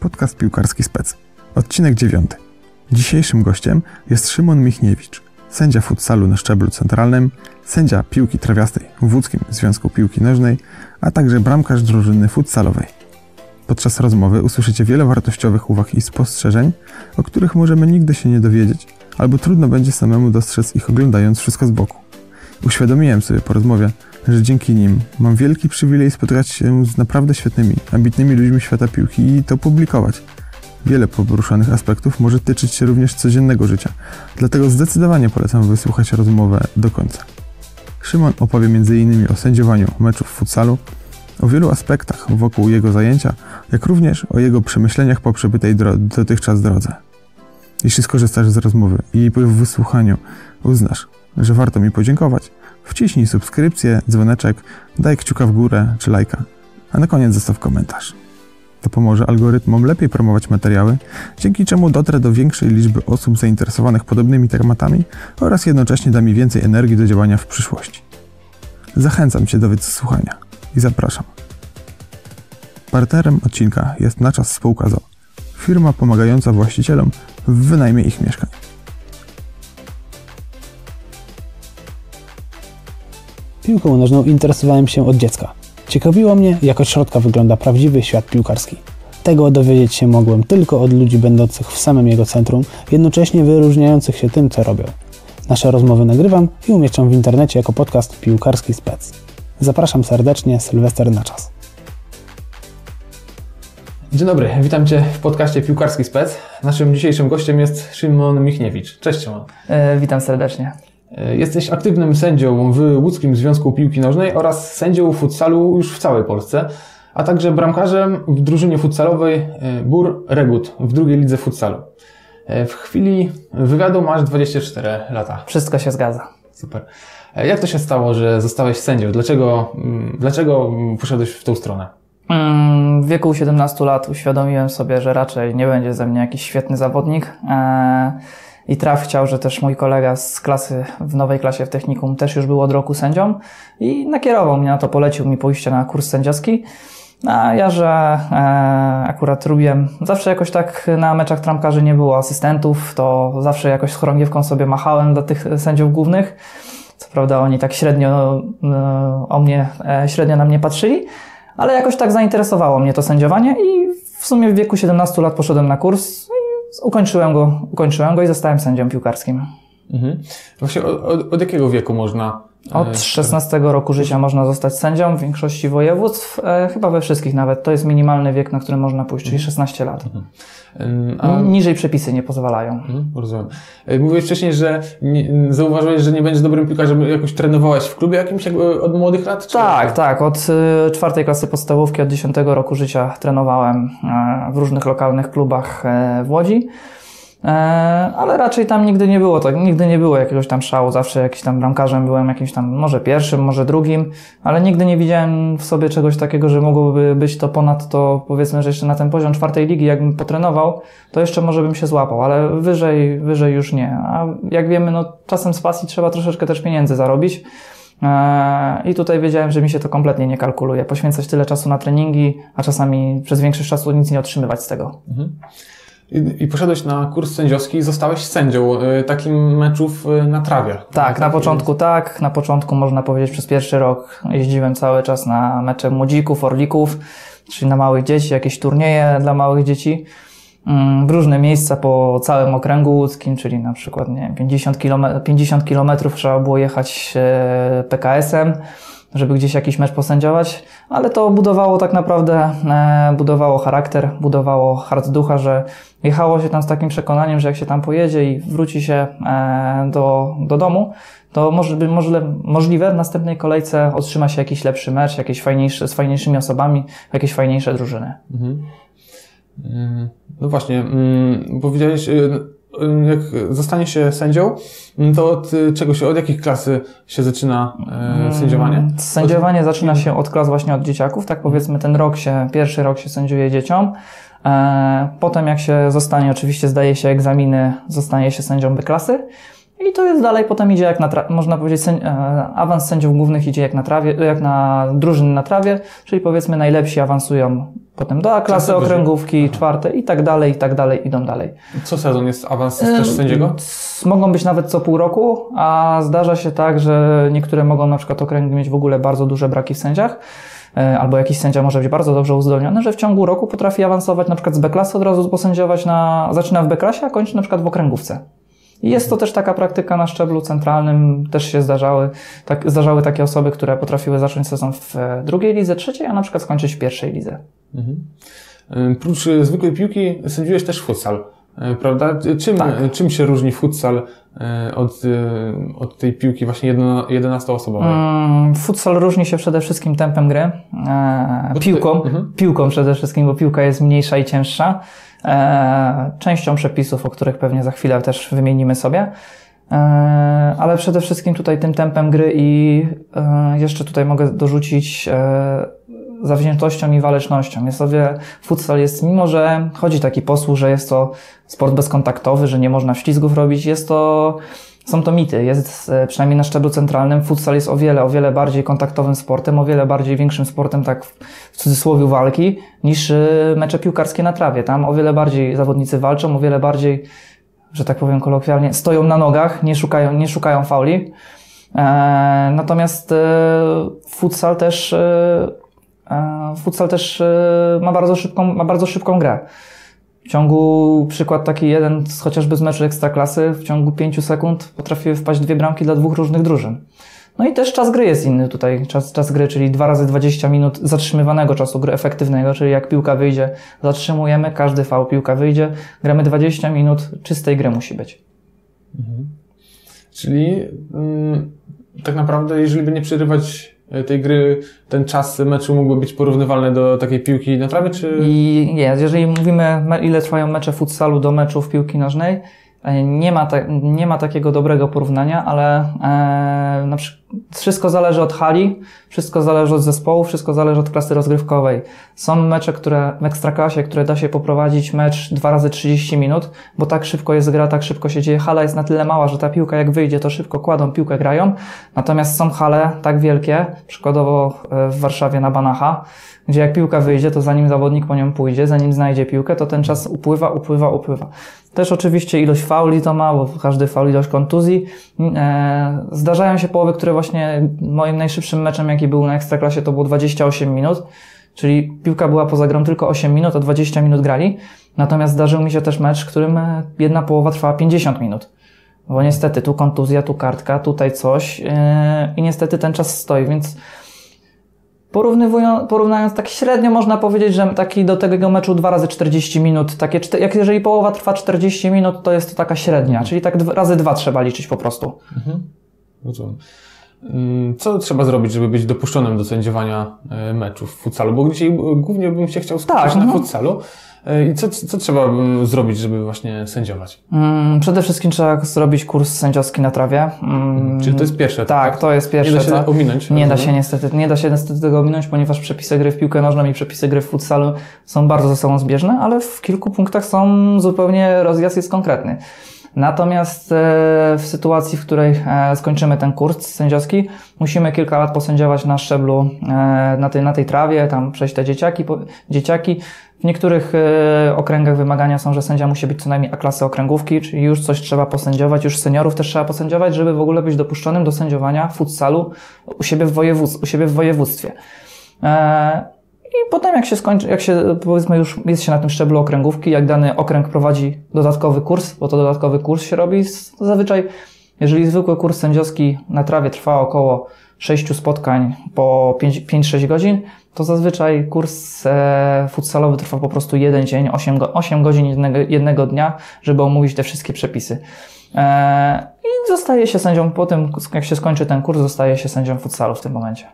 podcast piłkarski spec. Odcinek 9. Dzisiejszym gościem jest Szymon Michniewicz, sędzia futsalu na szczeblu centralnym, sędzia piłki trawiastej w Łódzkim Związku Piłki Nożnej, a także bramkarz drużyny futsalowej. Podczas rozmowy usłyszycie wiele wartościowych uwag i spostrzeżeń, o których możemy nigdy się nie dowiedzieć, albo trudno będzie samemu dostrzec ich oglądając wszystko z boku. Uświadomiłem sobie po rozmowie, że dzięki nim mam wielki przywilej spotykać się z naprawdę świetnymi, ambitnymi ludźmi świata piłki i to publikować. Wiele poruszanych aspektów może tyczyć się również codziennego życia, dlatego zdecydowanie polecam wysłuchać rozmowę do końca. Szymon opowie m.in. o sędziowaniu meczów w futsalu, o wielu aspektach wokół jego zajęcia, jak również o jego przemyśleniach po przebytej dro- dotychczas drodze. Jeśli skorzystasz z rozmowy i po wysłuchaniu uznasz, że warto mi podziękować, wciśnij subskrypcję, dzwoneczek, daj kciuka w górę czy lajka, a na koniec zostaw komentarz. To pomoże algorytmom lepiej promować materiały, dzięki czemu dotrę do większej liczby osób zainteresowanych podobnymi tematami oraz jednocześnie da mi więcej energii do działania w przyszłości. Zachęcam Cię do wysłuchania i zapraszam. Partnerem odcinka jest na czas spółka ZO, firma pomagająca właścicielom w wynajmie ich mieszkań. Piłką nożną interesowałem się od dziecka. Ciekawiło mnie, jak od środka wygląda prawdziwy świat piłkarski. Tego dowiedzieć się mogłem tylko od ludzi będących w samym jego centrum, jednocześnie wyróżniających się tym, co robią. Nasze rozmowy nagrywam i umieszczam w internecie jako podcast Piłkarski Spec. Zapraszam serdecznie, Sylwester na czas. Dzień dobry, witam Cię w podcaście Piłkarski Spec. Naszym dzisiejszym gościem jest Szymon Michniewicz. Cześć Szymon. E, Witam serdecznie. E, Jesteś aktywnym sędzią w Łódzkim Związku Piłki Nożnej oraz sędzią futsalu już w całej Polsce, a także bramkarzem w drużynie futsalowej e, Bur Regut w drugiej lidze futsalu. E, W chwili wywiadu masz 24 lata. Wszystko się zgadza. Super. Jak to się stało, że zostałeś sędzią? Dlaczego, mm, dlaczego poszedłeś w tą stronę? Mm, W wieku 17 lat uświadomiłem sobie, że raczej nie będzie ze mnie jakiś świetny zawodnik. E, I traf chciał, że też mój kolega z klasy, w nowej klasie w technikum też już był od roku sędzią i nakierował mnie na to, polecił mi pójście na kurs sędziowski. A ja, że e, akurat lubiłem, zawsze jakoś tak na meczach tramkarzy nie było asystentów, to zawsze jakoś z chorągiewką sobie machałem dla tych sędziów głównych. Co prawda oni tak średnio e, o mnie, e, średnio na mnie patrzyli, ale jakoś tak zainteresowało mnie to sędziowanie i w sumie w wieku 17 lat poszedłem na kurs ukończyłem go, ukończyłem go i zostałem sędzią piłkarskim. Mhm. Właśnie od, od, od jakiego wieku można? E, Od 16 roku życia można zostać sędzią w większości województw, e, chyba we wszystkich nawet. To jest minimalny wiek, na który można pójść, czyli 16 lat. Em, A, Niżej przepisy nie pozwalają. Mhm, rozumiem. E, Mówiłeś wcześniej, że nie, zauważyłeś, że nie będziesz dobrym piłkarzem. Jakoś trenowałeś w klubie jakimś jakby od młodych lat? Czy Tak, tak. Od y, czwartej klasy podstawówki, od 10 roku życia trenowałem e, w różnych lokalnych klubach e, w Łodzi. E, Ale raczej tam nigdy nie było tak, nigdy nie było jakiegoś tam szału, zawsze jakiś tam bramkarzem byłem jakimś tam, może pierwszym, może drugim, ale nigdy nie widziałem w sobie czegoś takiego, że mogłoby być to ponad to, powiedzmy, że jeszcze na ten poziom czwartej ligi, jakbym potrenował, to jeszcze może bym się złapał, ale wyżej, wyżej już nie. A jak wiemy, no czasem z pasji trzeba troszeczkę też pieniędzy zarobić. Eee, I tutaj wiedziałem, że mi się to kompletnie nie kalkuluje. Poświęcać tyle czasu na treningi, a czasami przez większość czasu nic nie otrzymywać z tego. I, I poszedłeś na kurs sędziowski i zostałeś sędzią e, takim meczów e, na trawie. Tak, na początku tak. Na początku można powiedzieć przez pierwszy rok jeździłem cały czas na mecze młodzików, orlików, czyli na małych dzieci, jakieś turnieje dla małych dzieci. mm, W różne miejsca po całym okręgu łódzkim, czyli na przykład nie wiem, 50 km, 50 kilometrów trzeba było jechać e, PKS-em, żeby gdzieś jakiś mecz posędziować, ale to budowało tak naprawdę, e, budowało charakter, budowało hart ducha, że jechało się tam z takim przekonaniem, że jak się tam pojedzie i wróci się e, do, do domu, to może, możle, możliwe w następnej kolejce otrzyma się jakiś lepszy mecz, jakieś fajniejsze, z fajniejszymi osobami, jakieś fajniejsze drużyny. Mm, No właśnie, mm, powiedziałeś, e, jak zostanie się sędzią, mm, to od e, czego się, od jakich klasy się zaczyna e, sędziowanie? Sędziowanie zaczyna się od klas właśnie od dzieciaków, tak powiedzmy ten rok się, pierwszy rok się sędziuje dzieciom. E, Potem jak się zostanie, oczywiście zdaje się egzaminy, zostaje się sędzią B klasy. I to jest dalej, potem idzie jak na, tra- można powiedzieć, sędzi- e, awans sędziów głównych idzie jak na trawie, jak na drużyny na trawie, czyli powiedzmy najlepsi awansują potem do A klasy wyżej. okręgówki, czwarte i tak dalej, i tak dalej, idą dalej. Co sezon jest awans też sędziego? Mogą być nawet co pół roku, a zdarza się tak, że niektóre mogą na przykład okręgi mieć w ogóle bardzo duże braki w sędziach, e, albo jakiś sędzia może być bardzo dobrze uzdolniony, że w ciągu roku potrafi awansować na przykład z B-klasy od razu posędziować na, zaczyna w B-klasie, a kończy na przykład w okręgówce. I jest to też taka praktyka na szczeblu centralnym, też się zdarzały, tak, zdarzały takie osoby, które potrafiły zacząć sezon w e, drugiej lidze, trzeciej, a na przykład skończyć w pierwszej lidze. Y, Prócz y, zwykłej piłki sędziujesz też futsal, prawda? Czym, Tak. czym się różni futsal od, od tej piłki właśnie jedno- 11-osobowej? Mm, Futsal różni się przede wszystkim tempem gry, e, piłką, mhm. piłką przede wszystkim, bo piłka jest mniejsza i cięższa, e, częścią przepisów, o których pewnie za chwilę też wymienimy sobie, e, ale przede wszystkim tutaj tym tempem gry i e, jeszcze tutaj mogę dorzucić e, zawziętością i walecznością. Jest sobie, futsal jest, mimo że chodzi taki posłuch, że jest to sport bezkontaktowy, że nie można ślizgów robić, jest to są to mity. Jest, e, przynajmniej na szczeblu centralnym, futsal jest o wiele, o wiele bardziej kontaktowym sportem, o wiele bardziej większym sportem, tak w cudzysłowie walki, niż e, mecze piłkarskie na trawie. Tam o wiele bardziej zawodnicy walczą, o wiele bardziej, że tak powiem kolokwialnie, stoją na nogach, nie szukają, nie szukają fauli. E, natomiast futsal też, futsal też ma, bardzo szybką, ma bardzo szybką grę. W ciągu, przykład taki jeden z, chociażby z meczu Ekstraklasy, w ciągu 5 sekund potrafiły wpaść dwie bramki dla dwóch różnych drużyn. No i też czas gry jest inny tutaj, czas, czas gry, czyli 2 razy 20 minut zatrzymywanego czasu gry efektywnego, czyli jak piłka wyjdzie, zatrzymujemy, każdy fał piłka wyjdzie, gramy 20 minut, czystej gry musi być. Czyli mm, tak naprawdę, jeżeli by nie przerywać tej gry, ten czas meczu mógłby być porównywalny do takiej piłki na trawie, czy... I jest, jeżeli mówimy, ile trwają mecze futsalu do meczów piłki nożnej, e, nie ma, ta, nie ma takiego dobrego porównania, ale e, na przykład wszystko zależy od hali, wszystko zależy od zespołu, wszystko zależy od klasy rozgrywkowej. Są mecze, które w ekstraklasie, które da się poprowadzić mecz 2 razy 30 minut, bo tak szybko jest gra, tak szybko się dzieje. Hala jest na tyle mała, że ta piłka jak wyjdzie, to szybko kładą, piłkę grają. Natomiast są hale tak wielkie, przykładowo e, w Warszawie na Banacha, gdzie jak piłka wyjdzie, to zanim zawodnik po nią pójdzie, zanim znajdzie piłkę, to ten czas upływa, upływa, upływa. Też oczywiście ilość fauli to ma, bo każdy faul ilość kontuzji. E, Zdarzają się połowy, które właśnie moim najszybszym meczem, jaki był na Ekstraklasie, to było 28 minut, czyli piłka była poza grą tylko 8 minut, a 20 minut grali. Natomiast zdarzył mi się też mecz, w którym e, jedna połowa trwała 50 minut. Bo niestety tu kontuzja, tu kartka, tutaj coś yy, i niestety ten czas stoi, więc porównując tak średnio można powiedzieć, że taki do tego meczu 2 razy 40 minut, takie, jak jeżeli połowa trwa 40 minut, to jest to taka średnia, czyli tak dwa- razy dwa trzeba liczyć po prostu. Rozumiem. Mm, Co trzeba zrobić, żeby być dopuszczonym do sędziowania e, meczów w futsalu? Bo dzisiaj e, głównie bym się chciał skupić Tak, na mhm. futsalu. E, I co, co trzeba mm, zrobić, żeby właśnie sędziować? Mm, Przede wszystkim trzeba zrobić kurs sędziowski na trawie. Mm, Czyli to jest pierwsze. Tak, to jest pierwsze. Nie da się ominąć. Nie da rozumiem? się niestety, nie da się niestety tego ominąć, ponieważ przepisy gry w piłkę nożną i przepisy gry w futsalu są bardzo ze sobą zbieżne, ale w kilku punktach są zupełnie rozjazd jest konkretny. Natomiast e, w sytuacji, w której e, skończymy ten kurs sędziowski, musimy kilka lat posędziować na szczeblu, na tej, na tej trawie, tam przejść te dzieciaki, dzieciaki. W niektórych e, okręgach wymagania są, że sędzia musi być co najmniej A-klasy okręgówki, czyli już coś trzeba posędziować, już seniorów też trzeba posędziować, żeby w ogóle być dopuszczonym do sędziowania futsalu u siebie w, u siebie w województwie. E, I potem jak się skończy, jak się powiedzmy już jest się na tym szczeblu okręgówki, jak dany okręg prowadzi dodatkowy kurs, bo to dodatkowy kurs się robi, to zazwyczaj jeżeli zwykły kurs sędziowski na trawie trwa około 6 spotkań po 5-6 godzin, to zazwyczaj kurs e, futsalowy trwa po prostu jeden dzień, 8, go, 8 godzin jednego, jednego dnia, żeby omówić te wszystkie przepisy. E, I zostaje się sędzią, po tym jak się skończy ten kurs, zostaje się sędzią futsalu w tym momencie.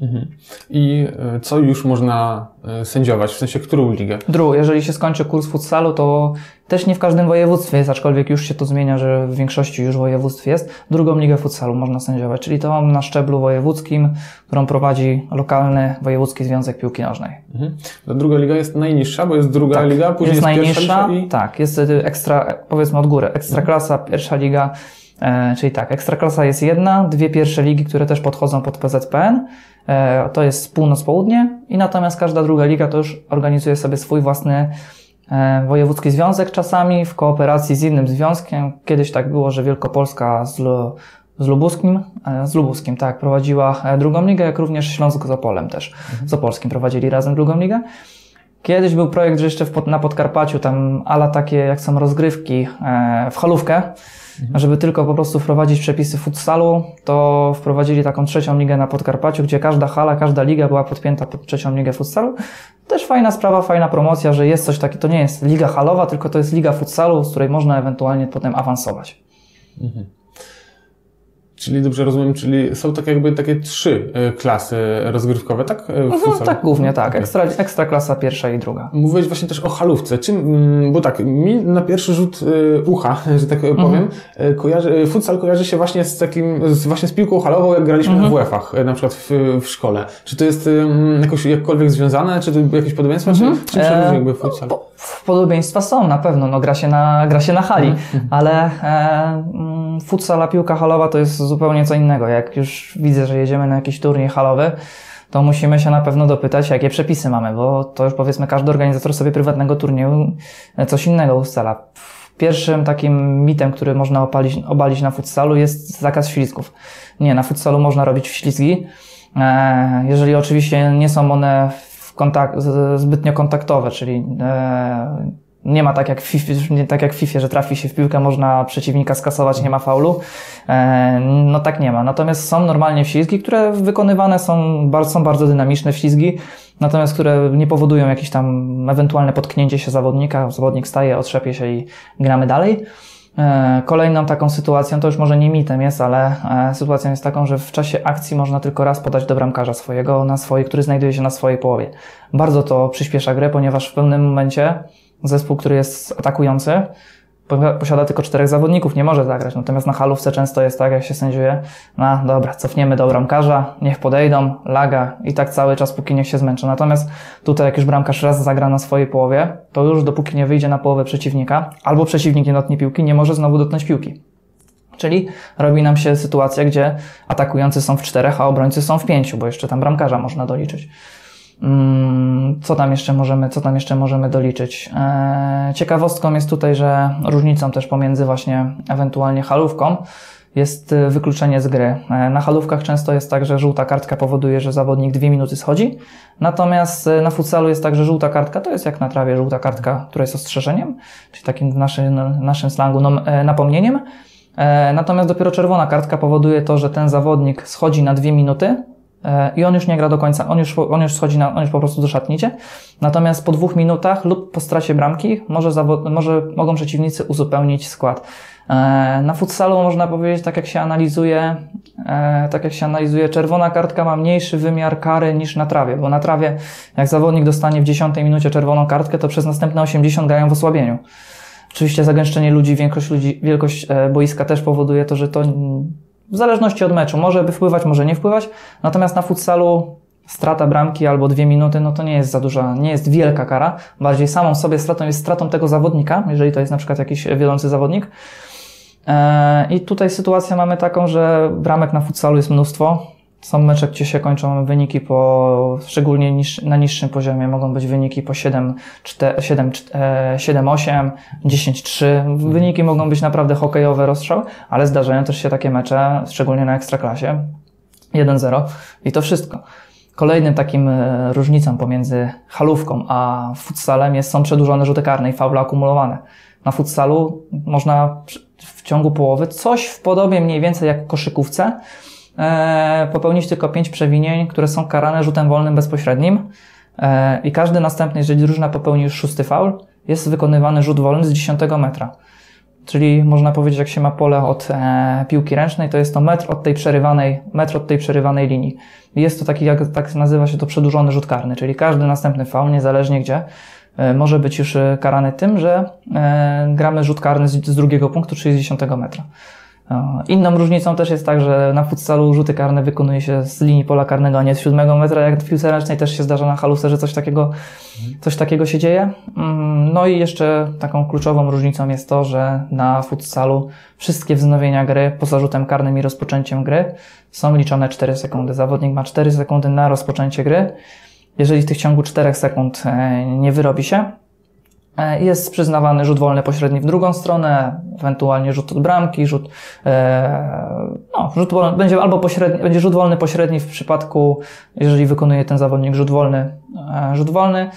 Mhm. I e, co już można e, sędziować? W sensie, którą ligę? Dru, jeżeli się skończy kurs futsalu, to też nie w każdym województwie jest, aczkolwiek już się to zmienia, że w większości już województw jest. Drugą ligę futsalu można sędziować, czyli to mam na szczeblu wojewódzkim, którą prowadzi lokalny Wojewódzki Związek Piłki Nożnej. Mhm. Ta druga liga jest najniższa, bo jest druga Tak, liga, później jest jest, najniższa, i... tak, jest y, ekstra, powiedzmy od góry, ekstraklasa, pierwsza liga, E, czyli tak, Ekstraklasa jest jedna, dwie pierwsze ligi, które też podchodzą pod PZPN, e, to jest północ-południe i natomiast każda druga liga to już organizuje sobie swój własny e, wojewódzki związek czasami w kooperacji z innym związkiem. Kiedyś tak było, że Wielkopolska z, Lu, z Lubuskim, e, z Lubuskim, tak, prowadziła e, drugą ligę, jak również Śląsk z Opolem też. Z Opolskim prowadzili razem drugą ligę. Kiedyś był projekt, że jeszcze w, na Podkarpaciu tam ala takie jak są rozgrywki e, w halówkę, żeby tylko po prostu wprowadzić przepisy futsalu, to wprowadzili taką trzecią ligę na Podkarpaciu, gdzie każda hala, każda liga była podpięta pod trzecią ligę futsalu. Też fajna sprawa, fajna promocja, że jest coś takiego, to nie jest liga halowa, tylko to jest liga futsalu, z której można ewentualnie potem awansować. Czyli dobrze rozumiem, czyli są tak jakby takie trzy e, klasy rozgrywkowe, tak? E, w No, tak głównie tak, Okej. ekstra, ekstra klasa pierwsza i druga. Mówiłeś właśnie też o halówce. Czym, mm, bo tak, mi na pierwszy rzut y, ucha, że tak powiem, y, kojarzy, y, futsal kojarzy się właśnie z takim, z, właśnie z piłką halową, jak graliśmy w WF-ach, na przykład w, w szkole. Czy to jest jakoś jakkolwiek związane, czy to jakieś podobieństwa, czy czym się E, różni jakby futsal? Po, podobieństwa są na pewno, no gra się na, gra się na hali, ale e, mm, futsal, a piłka halowa to jest zupełnie co innego. Jak już widzę, że jedziemy na jakiś turniej halowy, to musimy się na pewno dopytać, jakie przepisy mamy, bo to już powiedzmy każdy organizator sobie prywatnego turnieju e, coś innego ustala. Pierwszym takim mitem, który można opalić, obalić na futsalu jest zakaz ślizgów. Nie, na futsalu można robić ślizgi, e, jeżeli oczywiście nie są one kontakt, zbytnio kontaktowe, czyli e, nie ma tak jak, w FIFA, nie tak jak w FIFA, że trafi się w piłkę, można przeciwnika skasować, nie ma faulu. E, no tak nie ma. Natomiast są normalnie ślizgi, które wykonywane są, są bardzo dynamiczne ślizgi, natomiast które nie powodują jakieś tam ewentualne potknięcie się zawodnika. Zawodnik staje, otrzepie się i gramy dalej. E, Kolejną taką sytuacją, to już może nie mitem jest, ale e, sytuacją jest taką, że w czasie akcji można tylko raz podać do bramkarza swojego, na swojej, który znajduje się na swojej połowie. Bardzo to przyspiesza grę, ponieważ w pewnym momencie zespół, który jest atakujący, posiada tylko czterech zawodników, nie może zagrać. Natomiast na halówce często jest tak, jak się sędziuje, no dobra, cofniemy do bramkarza, niech podejdą, laga i tak cały czas, póki niech się zmęczą. Natomiast tutaj, jak już bramkarz raz zagra na swojej połowie, to już dopóki nie wyjdzie na połowę przeciwnika, albo przeciwnik nie dotknie piłki, nie może znowu dotknąć piłki. Czyli robi nam się sytuacja, gdzie atakujący są w czterech, a obrońcy są w pięciu, bo jeszcze tam bramkarza można doliczyć. Mm, Co tam jeszcze możemy, co tam jeszcze możemy doliczyć? Eee, Ciekawostką jest tutaj, że różnicą też pomiędzy właśnie ewentualnie halówką jest y, wykluczenie z gry. E, Na halówkach często jest tak, że żółta kartka powoduje, że zawodnik dwie minuty schodzi, natomiast na futsalu jest tak, że żółta kartka to jest jak na trawie żółta kartka, która jest ostrzeżeniem, czyli takim w naszym, naszym slangu e, napomnieniem. E, Natomiast dopiero czerwona kartka powoduje to, że ten zawodnik schodzi na dwie minuty e, i on już nie gra do końca, on już, on już schodzi na, on już po prostu do. Natomiast po dwóch minutach lub po stracie bramki może, może mogą przeciwnicy uzupełnić skład. E, Na futsalu można powiedzieć, tak jak się analizuje, e, tak jak się analizuje, czerwona kartka ma mniejszy wymiar kary niż na trawie, bo na trawie, jak zawodnik dostanie w 10 minucie czerwoną kartkę, to przez następne 80 grają w osłabieniu. Oczywiście zagęszczenie ludzi, wielkość, ludzi, wielkość e, boiska też powoduje to, że to w zależności od meczu może by wpływać, może nie wpływać. Natomiast na futsalu strata bramki albo dwie minuty, no to nie jest za duża, nie jest wielka kara. Bardziej samą sobie stratą jest stratą tego zawodnika, jeżeli to jest na przykład jakiś wiodący zawodnik. E, I tutaj sytuację mamy taką, że bramek na futsalu jest mnóstwo. Są mecze, gdzie się kończą wyniki po, szczególnie niż, na niższym poziomie, mogą być wyniki po 7, 4, 7, 7, 8, 10, 3. Wyniki mogą być naprawdę hokejowe rozstrzał, ale zdarzają też się takie mecze, szczególnie na ekstraklasie, 1-0 i to wszystko. Kolejnym takim e, różnicą pomiędzy halówką a futsalem jest, są przedłużone rzuty karne i faule akumulowane. Na futsalu można w ciągu połowy coś w podobie mniej więcej jak koszykówce popełnić tylko pięć przewinień, które są karane rzutem wolnym bezpośrednim e, i każdy następny, jeżeli drużyna popełni już szósty faul, jest wykonywany rzut wolny z 10 metra. Czyli można powiedzieć, jak się ma pole od e, piłki ręcznej, to jest to metr od tej przerywanej, metr od tej przerywanej linii. Jest to taki, jak tak nazywa się to przedłużony rzut karny, czyli każdy następny faul, niezależnie gdzie, e, może być już e, karany tym, że e, gramy rzut karny z drugiego punktu, czyli z 10 metra. E, Inną różnicą też jest tak, że na futsalu rzuty karne wykonuje się z linii pola karnego, a nie z siódmego metra, jak w piłce ręcznej też się zdarza na haluse, że coś takiego, coś takiego się dzieje. Mm, No i jeszcze taką kluczową różnicą jest to, że na futsalu wszystkie wznowienia gry poza rzutem karnym i rozpoczęciem gry są liczone 4 sekundy. Zawodnik ma 4 sekundy na rozpoczęcie gry. Jeżeli w tych ciągu 4 sekund e, nie wyrobi się, Jest przyznawany rzut wolny pośredni w drugą stronę, ewentualnie rzut od bramki, rzut, e, no, rzut wolny, będzie albo pośredni, będzie rzut wolny pośredni w przypadku, jeżeli wykonuje ten zawodnik rzut wolny, e, rzut wolny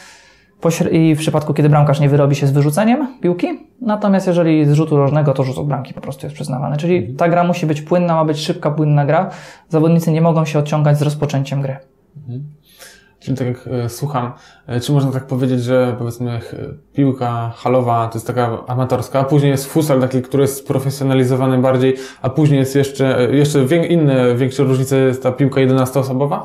i w przypadku, kiedy bramkarz nie wyrobi się z wyrzuceniem piłki. Natomiast jeżeli z rzutu rożnego, to rzut od bramki po prostu jest przyznawany. Czyli ta gra musi być płynna, ma być szybka, płynna gra. Zawodnicy nie mogą się odciągać z rozpoczęciem gry. Czyli tak jak e, słucham, e, czy można tak powiedzieć, że powiedzmy piłka halowa to jest taka amatorska, a później jest futsal taki, który jest sprofesjonalizowany bardziej, a później jest jeszcze, e, jeszcze inne, większe różnice jest ta piłka 11-osobowa?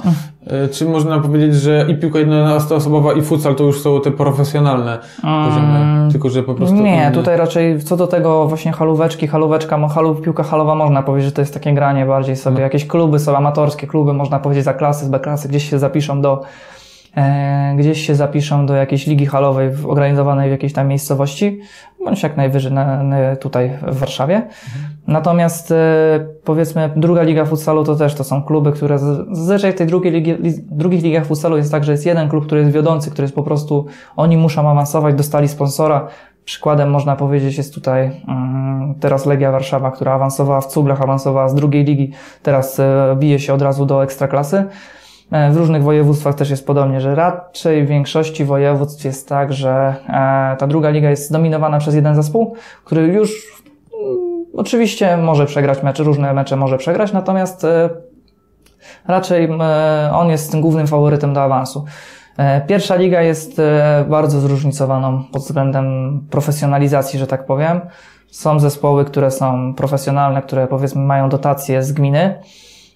E, Czy można powiedzieć, że i piłka 11-osobowa i futsal to już są te profesjonalne poziomy, tylko że po prostu... Nie, tutaj raczej co do tego właśnie halóweczki, halóweczka, halu, piłka halowa można powiedzieć, że to jest takie granie bardziej sobie. Jakieś kluby są amatorskie, kluby można powiedzieć za klasy, z B klasy, gdzieś się zapiszą do gdzieś się zapiszą do jakiejś ligi halowej organizowanej w jakiejś tam miejscowości, bądź jak najwyżej na, na, tutaj w Warszawie. Natomiast e, powiedzmy druga liga futsalu to też to są kluby, które zazwyczaj w tej drugiej ligi, li, drugich ligach futsalu jest tak, że jest jeden klub, który jest wiodący, który jest po prostu, oni muszą awansować, dostali sponsora. Przykładem można powiedzieć jest tutaj mm, teraz Legia Warszawa, która awansowała w cuglach, awansowała z drugiej ligi, teraz e, bije się od razu do ekstraklasy. E, W różnych województwach też jest podobnie, że raczej w większości województw jest tak, że e, ta druga liga jest zdominowana przez jeden zespół, który już mm, oczywiście może przegrać mecze, różne mecze może przegrać, natomiast e, raczej e, on jest tym głównym faworytem do awansu. E, Pierwsza liga jest e, bardzo zróżnicowaną pod względem profesjonalizacji, że tak powiem. Są zespoły, które są profesjonalne, które powiedzmy mają dotacje z gminy.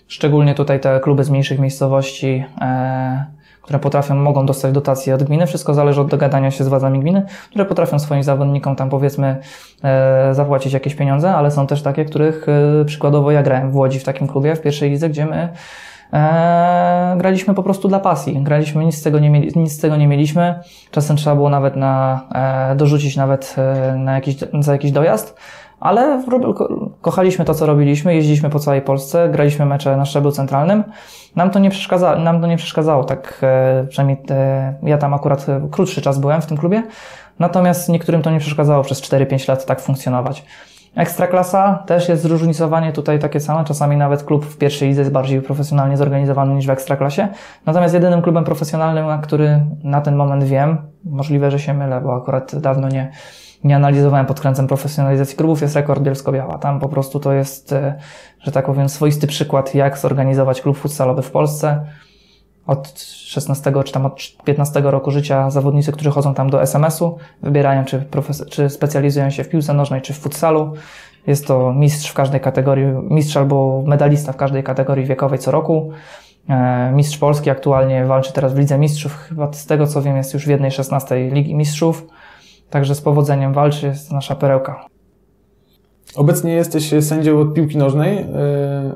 Szczególnie tutaj te kluby z mniejszych miejscowości, e, które potrafią, mogą dostać dotacje od gminy. Wszystko zależy od dogadania się z władzami gminy, które potrafią swoim zawodnikom tam powiedzmy e, zapłacić jakieś pieniądze, ale są też takie, których e, przykładowo ja grałem w Łodzi w takim klubie, w pierwszej lidze, gdzie my e, graliśmy po prostu dla pasji. Graliśmy, nic z tego nie, mieli, nic z tego nie mieliśmy. Czasem trzeba było nawet na, e, dorzucić nawet e, na jakiś, za jakiś dojazd. Ale kochaliśmy to, co robiliśmy, jeździliśmy po całej Polsce, graliśmy mecze na szczeblu centralnym. Nam to nie przeszkadzało, nam to nie przeszkadzało tak e, przynajmniej e, ja tam akurat e, krótszy czas byłem w tym klubie. Natomiast niektórym to nie przeszkadzało przez 4-5 lat tak funkcjonować. Ekstraklasa też jest zróżnicowanie tutaj takie same. Czasami nawet klub w pierwszej lidze jest bardziej profesjonalnie zorganizowany niż w ekstraklasie. Natomiast jedynym klubem profesjonalnym, na który na ten moment wiem, możliwe, że się mylę, bo akurat dawno nie, nie analizowałem pod kątem profesjonalizacji klubów, jest rekord Bielsko-Biała. Tam po prostu to jest, e, że tak powiem, swoisty przykład, jak zorganizować klub futsalowy w Polsce. Od 16 czy tam od 15 roku życia zawodnicy, którzy chodzą tam do SMS-u, wybierają czy, profes- czy specjalizują się w piłce nożnej, czy w futsalu. Jest to mistrz w każdej kategorii, mistrz albo medalista w każdej kategorii wiekowej co roku. E, Mistrz Polski aktualnie walczy teraz w Lidze Mistrzów. Chyba z tego co wiem jest już w jednej 16 Ligi Mistrzów. Także z powodzeniem walczy, jest nasza perełka. Obecnie jesteś sędzią od piłki nożnej, yy,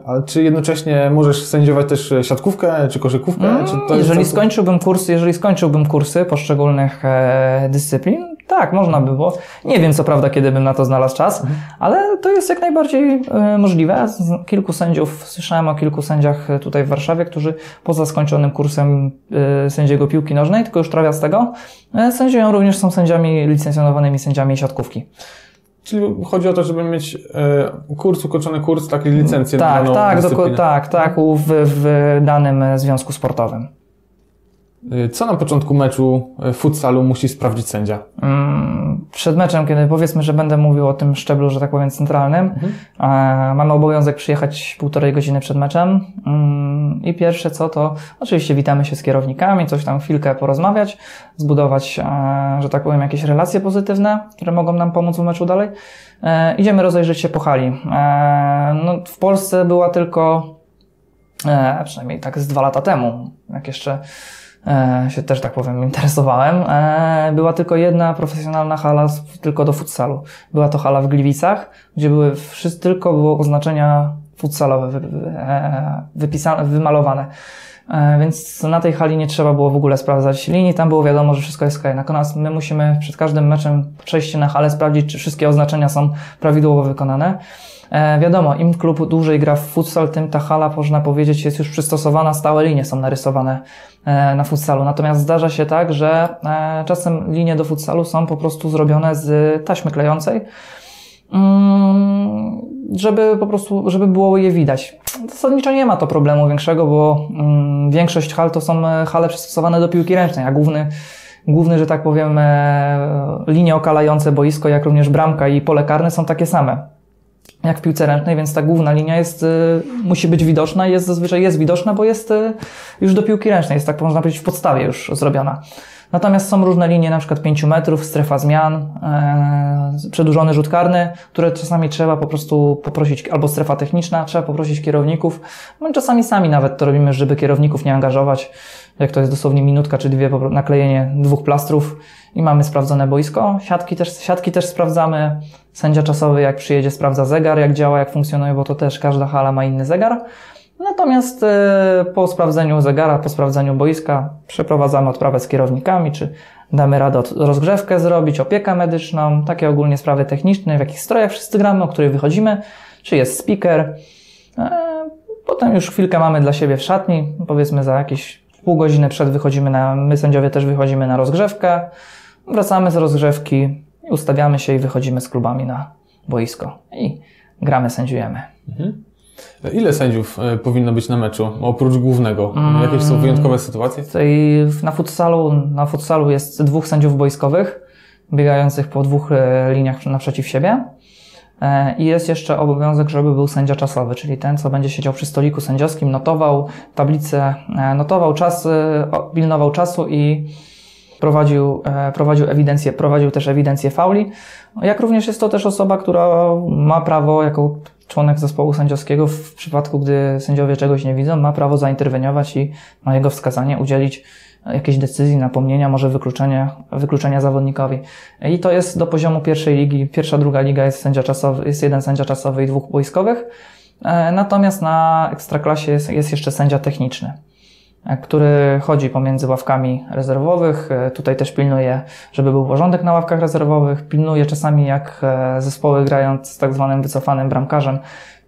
ale czy jednocześnie możesz sędziować też siatkówkę, czy koszykówkę? Mm, czy jeżeli skończyłbym kursy, jeżeli skończyłbym kursy poszczególnych e, dyscyplin, tak, można by było. Nie wiem co prawda, kiedy bym na to znalazł czas, Mhm. ale to jest jak najbardziej e, możliwe. Z kilku sędziów, słyszałem o kilku sędziach e, tutaj w Warszawie, którzy poza skończonym kursem e, sędziego piłki nożnej, tylko już trawiastego, e, sędziują również są sędziami licencjonowanymi sędziami siatkówki. Czyli chodzi o to, żeby mieć kurs, ukończony kurs, taki licencję na Tak, daną tak, dyscyplinę. doko- tak, tak, u- w, w danym związku sportowym. Y, Co na początku meczu e, futsalu musi sprawdzić sędzia? Mm, Przed meczem, kiedy powiedzmy, że będę mówił o tym szczeblu, że tak powiem, centralnym, e, mamy obowiązek przyjechać półtorej godziny przed meczem. Mm, I pierwsze co to, oczywiście witamy się z kierownikami, coś tam chwilkę porozmawiać, zbudować, e, że tak powiem, jakieś relacje pozytywne, które mogą nam pomóc w meczu dalej. E, Idziemy rozejrzeć się po hali. E, No, w Polsce była tylko, przynajmniej tak z dwa lata temu, jak jeszcze się też tak powiem interesowałem, e, była tylko jedna profesjonalna hala tylko do futsalu. Była to hala w Gliwicach, gdzie były wszyscy, tylko było oznaczenia futsalowe e, wypisane, wymalowane. E, Więc na tej hali nie trzeba było w ogóle sprawdzać linii, tam było wiadomo, że wszystko jest ok. Natomiast my musimy przed każdym meczem przejść na halę, sprawdzić, czy wszystkie oznaczenia są prawidłowo wykonane. E, wiadomo, im klub dłużej gra w futsal, tym ta hala, można powiedzieć, jest już przystosowana, stałe linie są narysowane e, na futsalu. Natomiast zdarza się tak, że e, czasem linie do futsalu są po prostu zrobione z taśmy klejącej, mm, żeby po prostu, żeby było je widać. Zasadniczo nie ma to problemu większego, bo mm, większość hal to są hale przystosowane do piłki ręcznej, a główny, główny, że tak powiem, linie okalające boisko, jak również bramka i pole karne są takie same jak w piłce ręcznej, więc ta główna linia jest, y, musi być widoczna i jest zazwyczaj jest widoczna, bo jest y, już do piłki ręcznej, jest tak można powiedzieć w podstawie już zrobiona. Natomiast są różne linie, na przykład 5 metrów, strefa zmian, e, przedłużony rzut karny, które czasami trzeba po prostu poprosić, albo strefa techniczna, trzeba poprosić kierowników. My czasami sami nawet to robimy, żeby kierowników nie angażować, jak to jest dosłownie minutka czy dwie, naklejenie dwóch plastrów i mamy sprawdzone boisko. Siatki też, siatki też sprawdzamy. Sędzia czasowy jak przyjedzie sprawdza zegar, jak działa, jak funkcjonuje, bo to też każda hala ma inny zegar. Natomiast e, po sprawdzeniu zegara, po sprawdzeniu boiska przeprowadzamy odprawę z kierownikami, czy damy radę rozgrzewkę zrobić, opiekę medyczną, takie ogólnie sprawy techniczne, w jakich strojach wszyscy gramy, o których wychodzimy, czy jest speaker. E, Potem już chwilkę mamy dla siebie w szatni, powiedzmy za jakieś pół godziny przed wychodzimy na, my sędziowie też wychodzimy na rozgrzewkę, wracamy z rozgrzewki, ustawiamy się i wychodzimy z klubami na boisko i gramy, sędziujemy. Ile sędziów e, powinno być na meczu, oprócz głównego? Jakieś są wyjątkowe sytuacje? Tutaj na futsalu, na futsalu jest dwóch sędziów boiskowych, biegających po dwóch e, liniach naprzeciw siebie. E, I jest jeszcze obowiązek, żeby był sędzia czasowy, czyli ten, co będzie siedział przy stoliku sędziowskim, notował tablicę, e, notował czas, e, pilnował czasu i prowadził, e, prowadził ewidencję, prowadził też ewidencję fauli. Jak również jest to też osoba, która ma prawo, jako członek zespołu sędziowskiego, w przypadku, gdy sędziowie czegoś nie widzą, ma prawo zainterweniować i na jego wskazanie udzielić jakiejś decyzji, napomnienia, może wykluczenia, wykluczenia zawodnikowi. I to jest do poziomu pierwszej ligi. Pierwsza, druga liga jest sędzia czasowy, jest jeden sędzia czasowy i dwóch wojskowych. E, Natomiast na ekstraklasie jest, jest jeszcze sędzia techniczny e, który chodzi pomiędzy ławkami rezerwowych. E, Tutaj też pilnuje, żeby był porządek na ławkach rezerwowych. Pilnuje czasami, jak e, zespoły grają z tak zwanym wycofanym bramkarzem,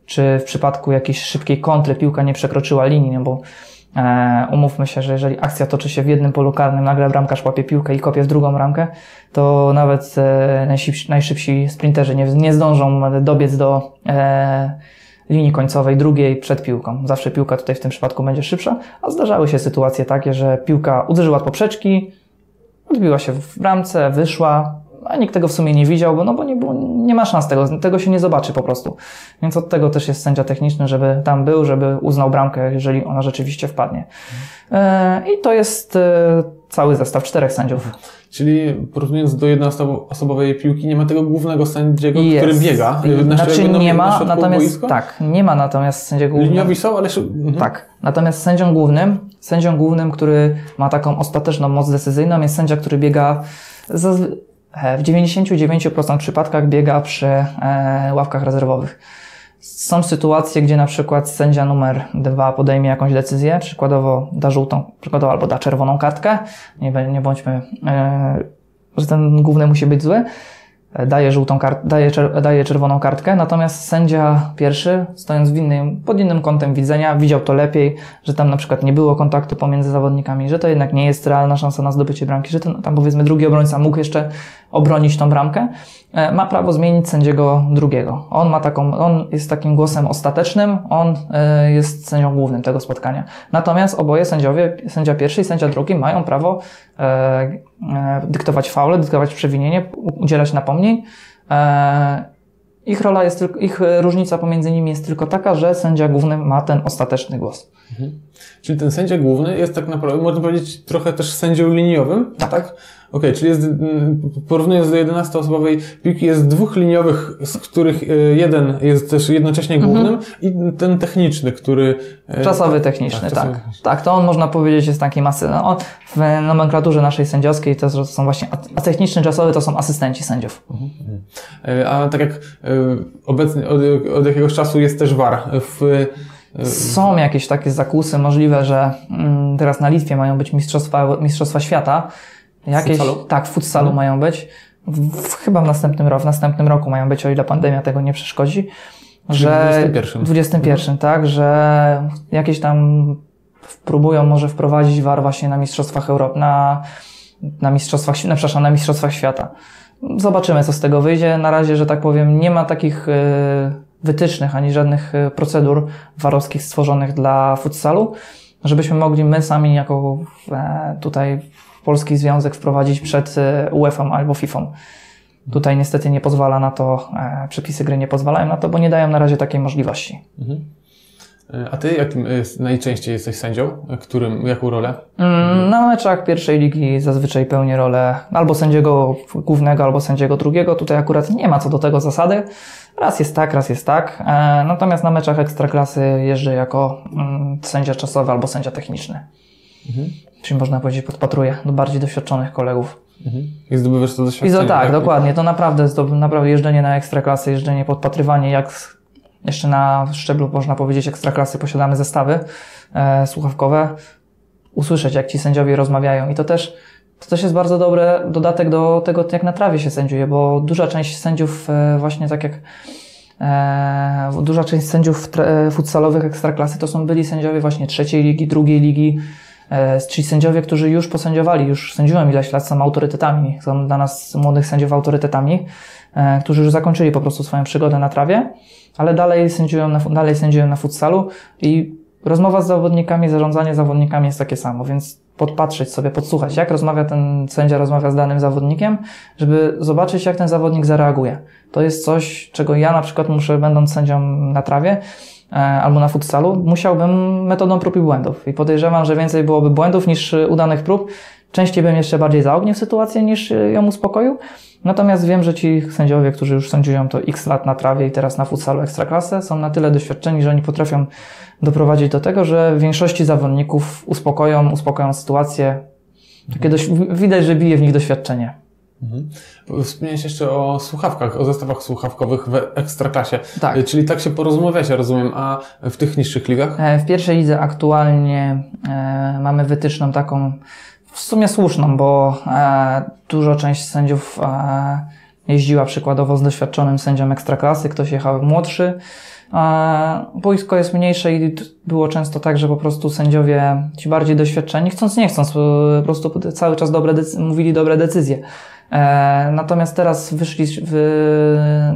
czy w przypadku jakiejś szybkiej kontry piłka nie przekroczyła linii, no bo e, umówmy się, że jeżeli akcja toczy się w jednym polu karnym, nagle bramkarz łapie piłkę i kopie w drugą bramkę, to nawet e, najszybsi, najszybsi sprinterzy nie, nie zdążą dobiec do e, linii końcowej, drugiej przed piłką. Zawsze piłka tutaj w tym przypadku będzie szybsza, a zdarzały się sytuacje takie, że piłka uderzyła od poprzeczki, odbiła się w bramce, wyszła, a nikt tego w sumie nie widział, bo, no bo nie, było, nie ma szans tego, tego się nie zobaczy po prostu. Więc od tego też jest sędzia techniczny, żeby tam był, żeby uznał bramkę, jeżeli ona rzeczywiście wpadnie. E, I to jest e, cały zestaw czterech sędziów. Czyli porównując do jednoosobowej piłki, nie ma tego głównego sędziego, Jest. który biega. Na Znaczy na- nie na ma, środku natomiast boiska? tak, nie ma natomiast sędziego głównego. Liniowi są, ale... Mhm. Tak. Natomiast sędzią głównym, sędzią głównym, który ma taką ostateczną moc decyzyjną, jest sędzia, który biega w 99% przypadkach biega przy e, ławkach rezerwowych. Są sytuacje, gdzie na przykład sędzia numer dwa podejmie jakąś decyzję, przykładowo da żółtą, przykładowo albo da czerwoną kartkę, nie, nie bądźmy, e, że ten główny musi być zły, e, daje żółtą kart, daje, czer, daje czerwoną kartkę, natomiast sędzia pierwszy, stojąc w innym, pod innym kątem widzenia, widział to lepiej, że tam na przykład nie było kontaktu pomiędzy zawodnikami, że to jednak nie jest realna szansa na zdobycie bramki, że ten, tam powiedzmy drugi obrońca mógł jeszcze obronić tą bramkę, ma prawo zmienić sędziego drugiego. On ma taką, on jest takim głosem ostatecznym, on e, jest sędzią głównym tego spotkania. Natomiast oboje sędziowie, sędzia pierwszy i sędzia drugi mają prawo e, e, dyktować faule, dyktować przewinienie, udzielać napomnień. E, ich rola jest tylko, ich e, różnica pomiędzy nimi jest tylko taka, że sędzia główny ma ten ostateczny głos. Czyli ten sędzia główny jest tak naprawdę, można powiedzieć, trochę też sędzią liniowym, tak? Okej, czyli jest, mm, porównując do 11-osobowej piłki, jest dwóch liniowych, z których e, jeden jest też jednocześnie głównym i ten techniczny, który... e, Czasowy techniczny, tak. czasowy Tak, to on można powiedzieć jest takiej masy. No, on w nomenklaturze naszej sędziowskiej to są właśnie, a techniczny czasowy to są asystenci sędziów. E, A tak jak obecnie, od, od jakiegoś czasu jest też VAR w... Są jakieś takie zakusy możliwe, że mm, teraz na Litwie mają być mistrzostwa, mistrzostwa świata. Jakieś, futsalu? Tak, w futsalu mają być. W, w, chyba w następnym roku, w następnym roku mają być, o ile pandemia tego nie przeszkodzi. Że 21. 21, tak, że jakieś tam próbują może wprowadzić VAR właśnie na mistrzostwach Europy, na, na mistrzostwach, no, przepraszam, na mistrzostwach świata. Zobaczymy, co z tego wyjdzie. Na razie, że tak powiem, nie ma takich e, wytycznych ani żadnych e, procedur warowskich stworzonych dla futsalu, żebyśmy mogli my sami jako e, tutaj Polski Związek wprowadzić przed e, UEFA albo FIFA. Tutaj niestety nie pozwala na to, e, przepisy gry nie pozwalają na to, bo nie dają na razie takiej możliwości. E, A ty jakim najczęściej jesteś sędzią? Którym, jaką rolę? Mm, Na meczach pierwszej ligi zazwyczaj pełnię rolę albo sędziego głównego, albo sędziego drugiego. Tutaj akurat nie ma co do tego zasady. Raz jest tak, raz jest tak. Natomiast na meczach ekstraklasy jeżdżę jako mm, sędzia czasowy albo sędzia techniczny. Czyli można powiedzieć podpatruję do bardziej doświadczonych kolegów. I zdobywasz to I doświadczenie. to, tak, dokładnie. To naprawdę, to naprawdę jeżdżenie na ekstraklasy, jeżdżenie, podpatrywanie, jak jeszcze na szczeblu, można powiedzieć, ekstraklasy posiadamy zestawy e, słuchawkowe. Usłyszeć, jak ci sędziowie rozmawiają. I to też, to też jest bardzo dobry dodatek do tego, jak na trawie się sędziuje, bo duża część sędziów, e, właśnie tak jak e, duża część sędziów e, futsalowych ekstraklasy to są byli sędziowie właśnie trzeciej ligi, drugiej ligi, czyli sędziowie, którzy już posędziowali, już sędziują ileś lat, są autorytetami, są dla nas młodych sędziów autorytetami, e, którzy już zakończyli po prostu swoją przygodę na trawie, ale dalej sędziują na, dalej sędziują na futsalu i rozmowa z zawodnikami, zarządzanie zawodnikami jest takie samo, więc podpatrzeć sobie, podsłuchać, jak rozmawia ten sędzia, rozmawia z danym zawodnikiem, żeby zobaczyć, jak ten zawodnik zareaguje. To jest coś, czego ja na przykład muszę, będąc sędzią na trawie, e, albo na futsalu, musiałbym metodą prób i błędów. I podejrzewam, że więcej byłoby błędów niż e, udanych prób. Częściej bym jeszcze bardziej zaognił sytuację niż e, ją uspokoił. Natomiast wiem, że ci sędziowie, którzy już sędziują to x lat na trawie i teraz na futsalu ekstraklasę, są na tyle doświadczeni, że oni potrafią doprowadzić do tego, że większości zawodników uspokoją, uspokoją sytuację. Takie dość, widać, że bije w nich doświadczenie. Wspomniałeś jeszcze o słuchawkach, o zestawach słuchawkowych w ekstraklasie. Tak. Czyli tak się porozmawiacie, rozumiem, a w tych niższych ligach? E, W pierwszej lidze aktualnie e, mamy wytyczną taką w sumie słuszną, bo e, dużo część sędziów jeździła przykładowo z doświadczonym sędzią ekstraklasy, ktoś jechał młodszy. Boisko jest mniejsze i było często tak, że po prostu sędziowie, ci bardziej doświadczeni, chcąc nie chcąc, po prostu cały czas dobre decy- mówili dobre decyzje. E, natomiast teraz wyszli,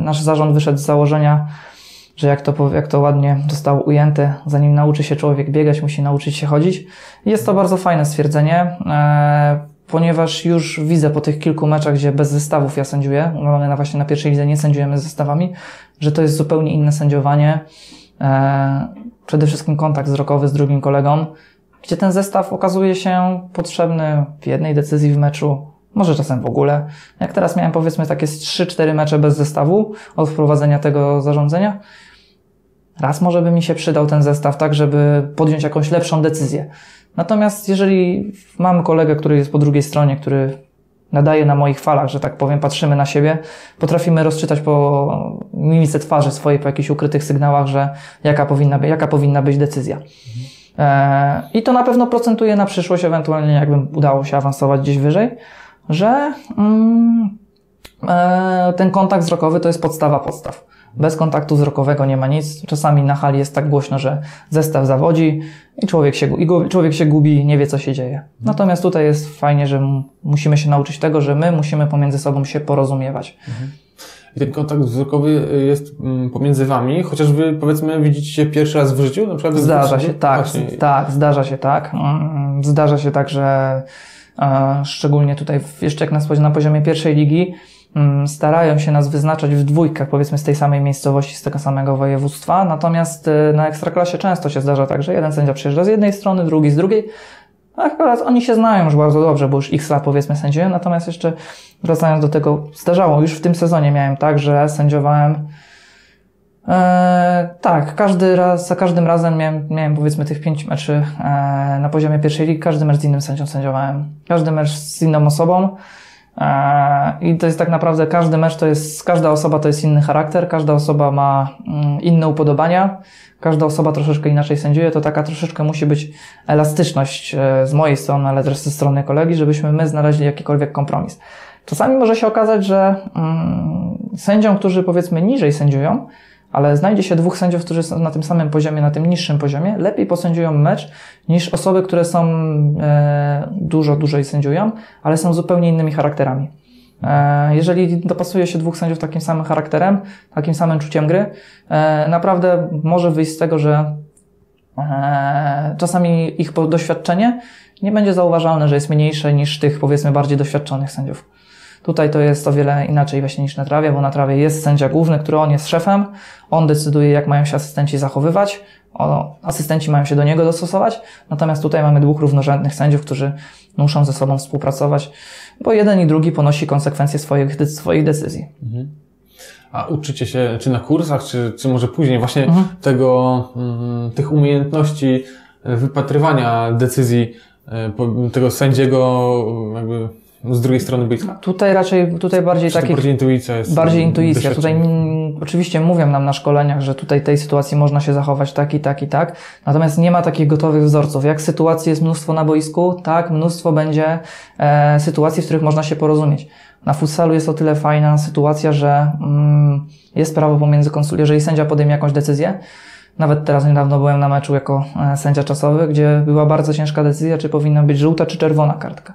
nasz zarząd wyszedł z założenia, że jak to, jak to ładnie zostało ujęte, zanim nauczy się człowiek biegać, musi nauczyć się chodzić. Jest to bardzo fajne stwierdzenie, e, ponieważ już widzę po tych kilku meczach, gdzie bez zestawów ja sędziuję, mamy na właśnie na pierwszej lidze nie sędziujemy z zestawami, że to jest zupełnie inne sędziowanie. E, przede wszystkim kontakt wzrokowy z drugim kolegą, gdzie ten zestaw okazuje się potrzebny w jednej decyzji w meczu, może czasem w ogóle. Jak teraz miałem powiedzmy takie z 3-4 mecze bez zestawu od wprowadzenia tego zarządzenia, raz może by mi się przydał ten zestaw, tak żeby podjąć jakąś lepszą decyzję. Natomiast jeżeli mamy kolegę, który jest po drugiej stronie, który nadaje na moich falach, że tak powiem, patrzymy na siebie, potrafimy rozczytać po mimice twarzy swojej, po jakichś ukrytych sygnałach, że jaka powinna, jaka powinna być decyzja. E, I to na pewno procentuje na przyszłość, ewentualnie jakbym udało się awansować gdzieś wyżej, że mm, e, ten kontakt wzrokowy to jest podstawa podstaw. Bez kontaktu wzrokowego nie ma nic. Czasami na hali jest tak głośno, że zestaw zawodzi i człowiek się, i człowiek się gubi, nie wie co się dzieje. Natomiast tutaj jest fajnie, że musimy się nauczyć tego, że my musimy pomiędzy sobą się porozumiewać. I ten kontakt wzrokowy jest mm, pomiędzy wami, chociaż wy powiedzmy widzicie się pierwszy raz w życiu, na przykład Zdarza się, tak, Właśnie. tak, zdarza się tak. Mm, Zdarza się tak, że szczególnie tutaj jeszcze jak na, poziomie pierwszej ligi mm, starają się nas wyznaczać w dwójkach, powiedzmy z tej samej miejscowości, z tego samego województwa, natomiast e, na Ekstraklasie często się zdarza tak, że jeden sędzia przyjeżdża z jednej strony, drugi z drugiej, Akurat oni się znają już bardzo dobrze, bo już x lat powiedzmy sędziują, natomiast jeszcze wracając do tego, zdarzało, już w tym sezonie miałem tak, że sędziowałem E, tak, każdy raz, za każdym razem miałem, miałem powiedzmy tych pięć meczy e, na poziomie pierwszej ligi, każdy mecz z innym sędzią sędziowałem, każdy mecz z inną osobą. E, i to jest tak naprawdę każdy mecz to jest, każda osoba to jest inny charakter, każda osoba ma mm, inne upodobania, każda osoba troszeczkę inaczej sędziuje, to taka troszeczkę musi być elastyczność e, z mojej strony, ale też ze strony kolegi, żebyśmy my znaleźli jakikolwiek kompromis. Czasami może się okazać, że mm, sędziom, którzy powiedzmy niżej sędziują, ale znajdzie się dwóch sędziów, którzy są na tym samym poziomie, na tym niższym poziomie, lepiej posędziują mecz niż osoby, które są e, dużo dłużej sędziują, ale są zupełnie innymi charakterami. E, jeżeli dopasuje się dwóch sędziów takim samym charakterem, takim samym czuciem gry, e, naprawdę może wyjść z tego, że e, czasami ich doświadczenie nie będzie zauważalne, że jest mniejsze niż tych powiedzmy bardziej doświadczonych sędziów. Tutaj to jest o wiele inaczej właśnie niż na trawie, bo na trawie jest sędzia główny, który on jest szefem, on decyduje, jak mają się asystenci zachowywać, o, asystenci mają się do niego dostosować, natomiast tutaj mamy dwóch równorzędnych sędziów, którzy muszą ze sobą współpracować, bo jeden i drugi ponosi konsekwencje swoich, swoich decyzji. Mhm. A uczycie się, czy na kursach, czy, czy może później, właśnie mhm. tego, mm, tych umiejętności wypatrywania decyzji e, tego sędziego, jakby z drugiej strony boiska? Tutaj raczej, tutaj bardziej takie... Bardziej intuicja jest. Bardziej intuicja. Tutaj m, oczywiście mówią nam na szkoleniach, że tutaj tej sytuacji można się zachować tak i tak i tak. Natomiast nie ma takich gotowych wzorców. Jak sytuacji jest mnóstwo na boisku, tak mnóstwo będzie e, sytuacji, w których można się porozumieć. Na futsalu jest o tyle fajna sytuacja, że mm, jest prawo pomiędzy konsul... Jeżeli sędzia podejmie jakąś decyzję, nawet teraz niedawno byłem na meczu jako e, sędzia czasowy, gdzie była bardzo ciężka decyzja, czy powinna być żółta czy czerwona kartka.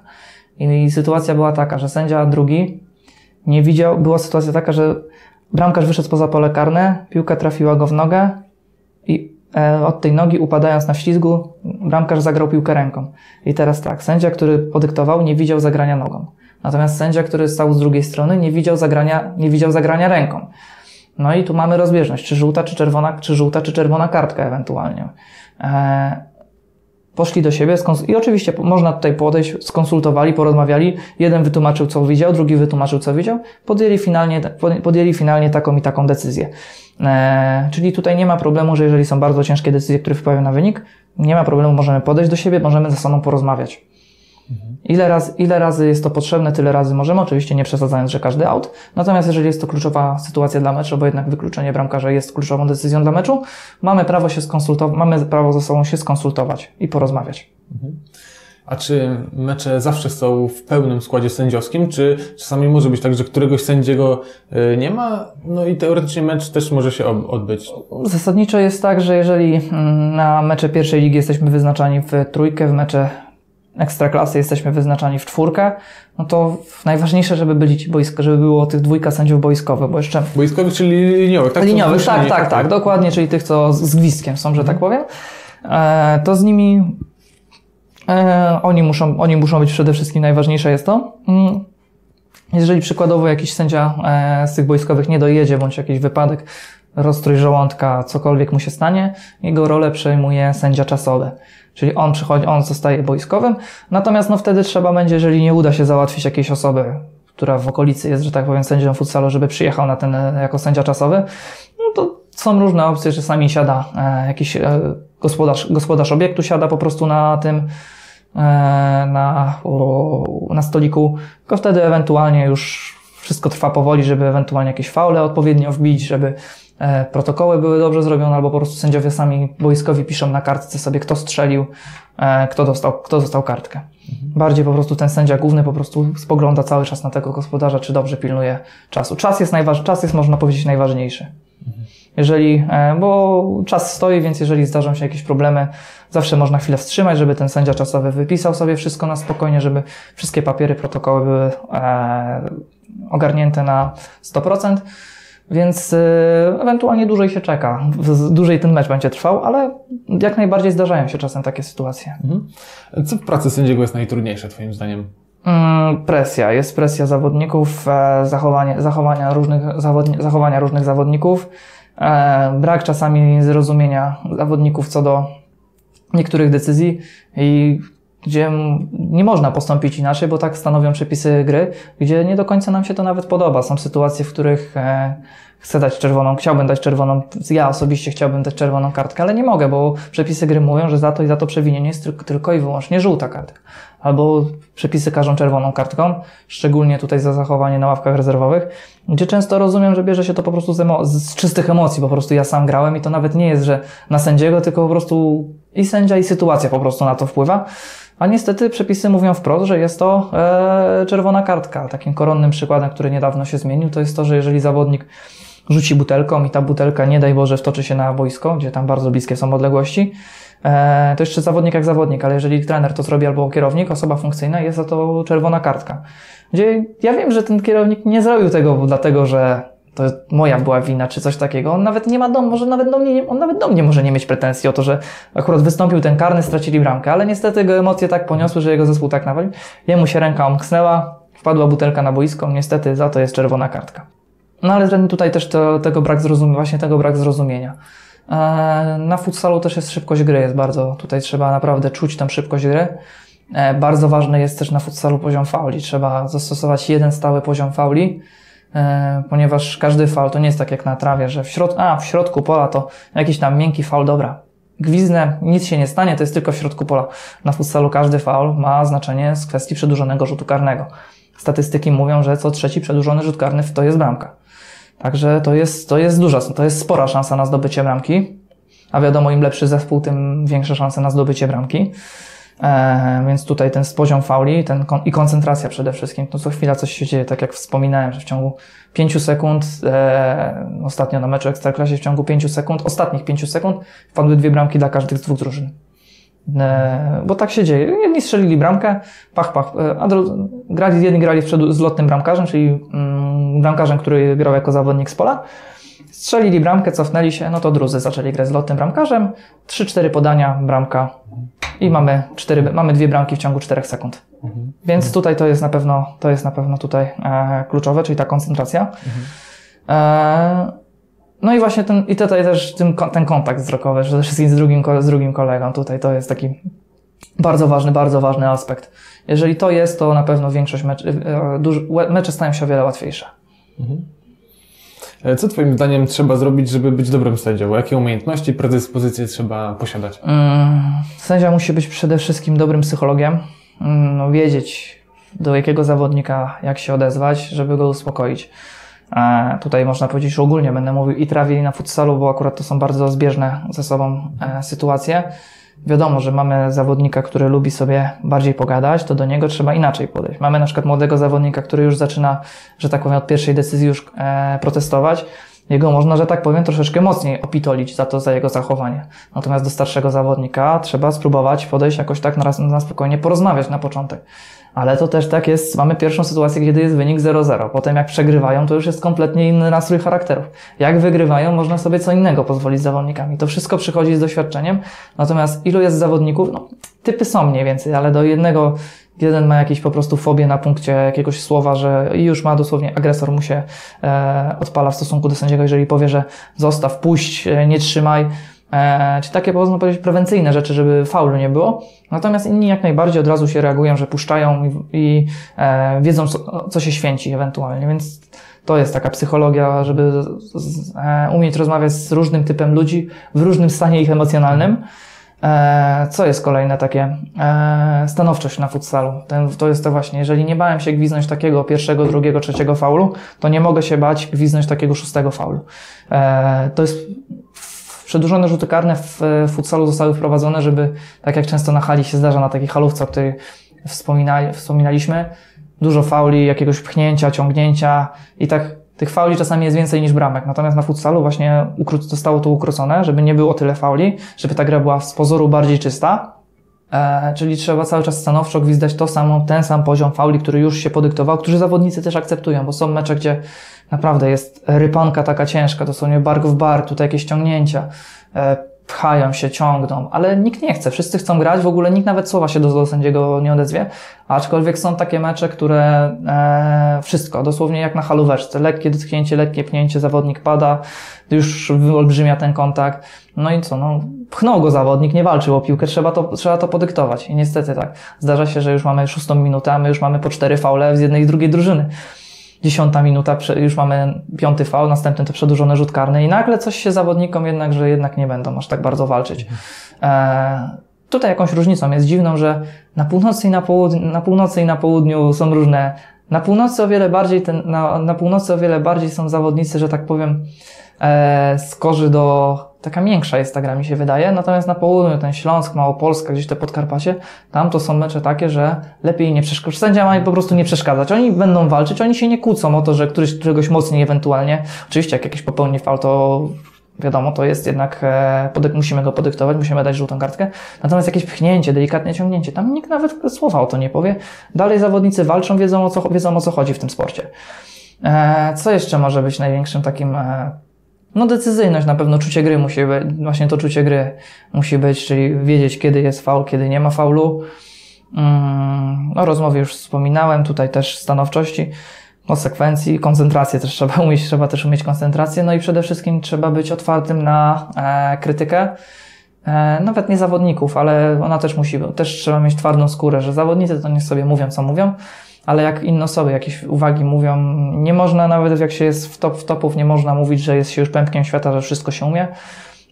I sytuacja była taka, że sędzia drugi nie widział, była sytuacja taka, że bramkarz wyszedł poza pole karne, piłka trafiła go w nogę i e, od tej nogi upadając na ślizgu, bramkarz zagrał piłkę ręką. I teraz tak, sędzia, który podyktował, nie widział zagrania nogą. Natomiast sędzia, który stał z drugiej strony, nie widział zagrania, nie widział zagrania ręką. No i tu mamy rozbieżność, czy żółta, czy czerwona, czy żółta, czy czerwona kartka ewentualnie. E, Poszli do siebie i oczywiście można tutaj podejść, skonsultowali, porozmawiali. Jeden wytłumaczył, co widział, drugi wytłumaczył, co widział. Podjęli finalnie, podjęli finalnie taką i taką decyzję. Eee, czyli tutaj nie ma problemu, że jeżeli są bardzo ciężkie decyzje, które wpływają na wynik, nie ma problemu, możemy podejść do siebie, możemy ze sobą porozmawiać. Ile, raz, ile razy jest to potrzebne, tyle razy możemy, oczywiście nie przesadzając, że każdy aut. Natomiast jeżeli jest to kluczowa sytuacja dla meczu, bo jednak wykluczenie bramkarza jest kluczową decyzją dla meczu, mamy prawo się skonsultować, mamy prawo ze sobą się skonsultować i porozmawiać. Mhm. A czy mecze zawsze są w pełnym składzie sędziowskim, czy czasami może być tak, że któregoś sędziego y, nie ma, no i teoretycznie mecz też może się odbyć? Zasadniczo jest tak, że jeżeli mm, na mecze pierwszej ligi jesteśmy wyznaczani w trójkę, w mecze ekstraklasy jesteśmy wyznaczani w czwórkę, no to najważniejsze, żeby byli ci boisko, żeby było tych dwójka sędziów boiskowych, bo jeszcze... Boiskowych, czyli liniowych, tak? Liniowych, tak, tak, tak, dokładnie, czyli tych, co z gwizdkiem są, że tak powiem. E, to z nimi e, oni, muszą, oni muszą być przede wszystkim, najważniejsze jest to. Mm, jeżeli przykładowo jakiś sędzia e, z tych boiskowych nie dojedzie, bądź jakiś wypadek, rozstrój żołądka, cokolwiek mu się stanie, jego rolę przejmuje sędzia czasowy. Czyli on przychodzi, on zostaje boiskowym, natomiast no wtedy trzeba będzie, jeżeli nie uda się załatwić jakiejś osoby, która w okolicy jest, że tak powiem, sędzią futsalu, żeby przyjechał na ten jako sędzia czasowy, no to są różne opcje, że sami siada e, jakiś e, gospodarz, gospodarz obiektu, siada po prostu na tym, e, na, na stoliku, tylko wtedy ewentualnie już wszystko trwa powoli, żeby ewentualnie jakieś faule odpowiednio wbić, żeby protokoły były dobrze zrobione, albo po prostu sędziowie sami boiskowi piszą na kartce sobie, kto strzelił, e, kto dostał, kto dostał kartkę. Mhm. Bardziej po prostu ten sędzia główny po prostu spogląda cały czas na tego gospodarza, czy dobrze pilnuje czasu. Czas jest, najważ, czas jest można powiedzieć, najważniejszy. Mhm. Jeżeli, e, bo czas stoi, więc jeżeli zdarzą się jakieś problemy, zawsze można chwilę wstrzymać, żeby ten sędzia czasowy wypisał sobie wszystko na spokojnie, żeby wszystkie papiery, protokoły były ogarnięte na 100%. Więc y, ewentualnie dłużej się czeka, dłużej ten mecz będzie trwał, ale jak najbardziej zdarzają się czasem takie sytuacje. Mhm. Co w pracy sędziego jest najtrudniejsze Twoim zdaniem? Mm, presja. Jest presja zawodników, e, zachowanie, zachowania, różnych, zawodni, zachowania różnych zawodników, e, brak czasami zrozumienia zawodników co do niektórych decyzji i gdzie nie można postąpić inaczej, bo tak stanowią przepisy gry, gdzie nie do końca nam się to nawet podoba. Są sytuacje, w których e, chcę dać czerwoną, chciałbym dać czerwoną, ja osobiście chciałbym dać czerwoną kartkę, ale nie mogę, bo przepisy gry mówią, że za to i za to przewinienie jest tylko i wyłącznie żółta kartka. Albo przepisy każą czerwoną kartką, szczególnie tutaj za zachowanie na ławkach rezerwowych, gdzie często rozumiem, że bierze się to po prostu z, emo- z czystych emocji, po prostu ja sam grałem i to nawet nie jest, że na sędziego, tylko po prostu i sędzia i sytuacja po prostu na to wpływa. A niestety przepisy mówią wprost, że jest to e, czerwona kartka. Takim koronnym przykładem, który niedawno się zmienił, to jest to, że jeżeli zawodnik rzuci butelką i ta butelka, nie daj Boże, wtoczy się na boisko, gdzie tam bardzo bliskie są odległości, e, to jeszcze zawodnik jak zawodnik, ale jeżeli trener to zrobi albo kierownik, osoba funkcyjna, jest za to czerwona kartka. Gdzie ja wiem, że ten kierownik nie zrobił tego dlatego, że to moja była wina, czy coś takiego. On nawet nie ma dom, może nawet do mnie, nie- on nawet do mnie może nie mieć pretensji o to, że akurat wystąpił ten karny, stracili bramkę, ale niestety go emocje tak poniosły, że jego zespół tak nawalił. Jemu się ręka omknęła, wpadła butelka na boisko, niestety za to jest czerwona kartka. No ale tutaj też to, tego brak zrozumienia, właśnie tego brak zrozumienia. E, Na futsalu też jest szybkość gry, jest bardzo, tutaj trzeba naprawdę czuć tę szybkość gry. E, Bardzo ważny jest też na futsalu poziom fauli. Trzeba zastosować jeden stały poziom fauli, ponieważ każdy faul to nie jest tak jak na trawie, że w, środ- a, w środku pola to jakiś tam miękki faul, dobra. Gwiznę, nic się nie stanie, to jest tylko w środku pola. Na futsalu każdy faul ma znaczenie z kwestii przedłużonego rzutu karnego. Statystyki mówią, że co trzeci przedłużony rzut karny to jest bramka. Także to jest, to jest duża, to jest spora szansa na zdobycie bramki. A wiadomo, im lepszy zespół, tym większe szanse na zdobycie bramki. E, więc tutaj ten poziom fauli ten i koncentracja przede wszystkim. To co chwila coś się dzieje, tak jak wspominałem, że w ciągu 5 sekund, e, ostatnio na meczu Ekstraklasie w ciągu 5 sekund, ostatnich 5 sekund wpadły dwie bramki dla każdych z dwóch drużyn. E, bo tak się dzieje. Jedni strzelili bramkę, pach, pach, e, a dru- grali, jedni grali z lotnym bramkarzem, czyli mm, bramkarzem, który grał jako zawodnik z pola. Strzelili bramkę, cofnęli się, no to drudzy zaczęli grać z lotnym bramkarzem. 3-4 podania, bramka i mamy, cztery, mamy dwie bramki w ciągu 4 sekund. Więc tutaj to jest na pewno, to jest na pewno tutaj e, kluczowe, czyli ta koncentracja. E, no i właśnie ten, i tutaj też ten, ten kontakt wzrokowy, przede wszystkim z drugim, z drugim kolegą. Tutaj to jest taki bardzo ważny, bardzo ważny aspekt. Jeżeli to jest, to na pewno większość meczy, e, mecze stają się o wiele łatwiejsze. E, Co Twoim zdaniem trzeba zrobić, żeby być dobrym sędzią? Jakie umiejętności, predyspozycje trzeba posiadać? Mm, Sędzia musi być przede wszystkim dobrym psychologiem, Mm, no, wiedzieć do jakiego zawodnika jak się odezwać, żeby go uspokoić. E, tutaj można powiedzieć, że ogólnie będę mówił i trawie i na futsalu, bo akurat to są bardzo zbieżne ze sobą e, sytuacje. Wiadomo, że mamy zawodnika, który lubi sobie bardziej pogadać, to do niego trzeba inaczej podejść. Mamy na przykład młodego zawodnika, który już zaczyna, że tak powiem, od pierwszej decyzji już e, protestować. Jego można, że tak powiem, troszeczkę mocniej opitolić za to, za jego zachowanie. Natomiast do starszego zawodnika trzeba spróbować podejść jakoś tak na, raz, na spokojnie, porozmawiać na początek. Ale to też tak jest, mamy pierwszą sytuację, kiedy jest wynik 0-0. Potem jak przegrywają, to już jest kompletnie inny nastrój charakterów. Jak wygrywają, można sobie co innego pozwolić zawodnikami. To wszystko przychodzi z doświadczeniem. Natomiast ilu jest zawodników? No, typy są mniej więcej, ale do jednego, jeden ma jakieś po prostu fobię na punkcie jakiegoś słowa, że już ma dosłownie agresor mu się e, odpala w stosunku do sędziego, jeżeli powie, że zostaw, puść, e, nie trzymaj. E, czy takie, można powiedzieć, prewencyjne rzeczy, żeby faulu nie było. Natomiast inni jak najbardziej od razu się reagują, że puszczają i, i e, wiedzą, co, co się święci ewentualnie, więc to jest taka psychologia, żeby e, umieć rozmawiać z różnym typem ludzi w różnym stanie ich emocjonalnym. E, co jest kolejne takie? E, stanowczość na futsalu. To jest to właśnie, jeżeli nie bałem się gwiznąć takiego pierwszego, drugiego, trzeciego faulu, to nie mogę się bać gwiznąć takiego szóstego faulu. E, to jest przedłużone rzuty karne w futsalu zostały wprowadzone, żeby, tak jak często na hali się zdarza, na takiej halówce, o której wspominali, wspominaliśmy, dużo fauli, jakiegoś pchnięcia, ciągnięcia i tak tych fauli czasami jest więcej niż bramek. Natomiast na futsalu właśnie zostało to ukrócone, żeby nie było tyle fauli, żeby ta gra była z pozoru bardziej czysta. E, czyli trzeba cały czas stanowczo gwizdać to samo, ten sam poziom fauli, który już się podyktował, którzy zawodnicy też akceptują, bo są mecze, gdzie naprawdę jest rypanka taka ciężka, dosłownie bark w bar, tutaj jakieś ciągnięcia. E, pchają się, ciągną, ale nikt nie chce, wszyscy chcą grać, w ogóle nikt nawet słowa się do, sędziego nie odezwie, aczkolwiek są takie mecze, które e, wszystko, dosłownie jak na halóweczce, lekkie dotknięcie, lekkie pchnięcie, zawodnik pada, już wyolbrzymia ten kontakt, no i co, no pchnął go zawodnik, nie walczył o piłkę, trzeba to, trzeba to podyktować. I niestety tak, zdarza się, że już mamy szóstą minutę, a my już mamy po cztery faule z jednej i drugiej drużyny dziesiąta minuta, już mamy piąty fał, następny to przedłużony rzut karny i nagle coś się zawodnikom jednak, że jednak nie będą aż tak bardzo walczyć. E, tutaj jakąś różnicą jest dziwną, że na północy i na, południu, na północy i na południu są różne. Na północy o wiele bardziej, ten, na, na północy o wiele bardziej są zawodnicy, że tak powiem, e, skorzy do taka większa jest ta gra, mi się wydaje. Natomiast na południu, ten Śląsk, Małopolska, gdzieś te Podkarpacie, tam to są mecze takie, że lepiej nie przeszkadzać. Sędzia ma po prostu nie przeszkadzać. Oni będą walczyć, oni się nie kłócą o to, że któryś któregoś mocniej ewentualnie. Oczywiście, jak jakiś popełni fal, to wiadomo, to jest jednak, e, musimy go podyktować, musimy dać żółtą kartkę. Natomiast jakieś pchnięcie, delikatne ciągnięcie, tam nikt nawet słowa o to nie powie. Dalej zawodnicy walczą, wiedzą o co, wiedzą o co chodzi w tym sporcie. E, co jeszcze może być największym takim e, no decyzyjność, na pewno czucie gry musi być, właśnie to czucie gry musi być, czyli wiedzieć kiedy jest faul, kiedy nie ma faulu. Mm, o rozmowie już wspominałem, tutaj też stanowczości, o sekwencji, koncentrację też trzeba umieć, trzeba też umieć koncentrację, no i przede wszystkim trzeba być otwartym na e, krytykę. E, nawet nie zawodników, ale ona też musi, też trzeba mieć twardą skórę, że zawodnicy to nie sobie mówią, co mówią, ale jak inne osoby jakieś uwagi mówią, nie można nawet jak się jest w top w topów, nie można mówić, że jest się już pępkiem świata, że wszystko się umie.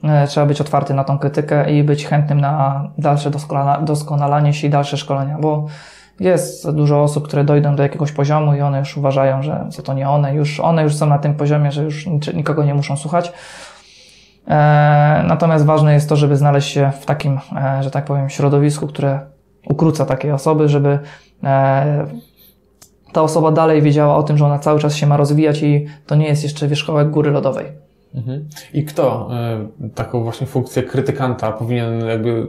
E, trzeba być otwarty na tą krytykę i być chętnym na dalsze doskonalanie się i dalsze szkolenia, bo jest dużo osób, które dojdą do jakiegoś poziomu i one już uważają, że co to nie one, już one już są na tym poziomie, że już nikogo nie muszą słuchać. E, natomiast ważne jest to, żeby znaleźć się w takim, e, że tak powiem, środowisku, które ukróca takie osoby, żeby ta osoba dalej wiedziała o tym, że ona cały czas się ma rozwijać i to nie jest jeszcze wierzchołek góry lodowej. Mhm. I kto y, taką właśnie funkcję krytykanta powinien jakby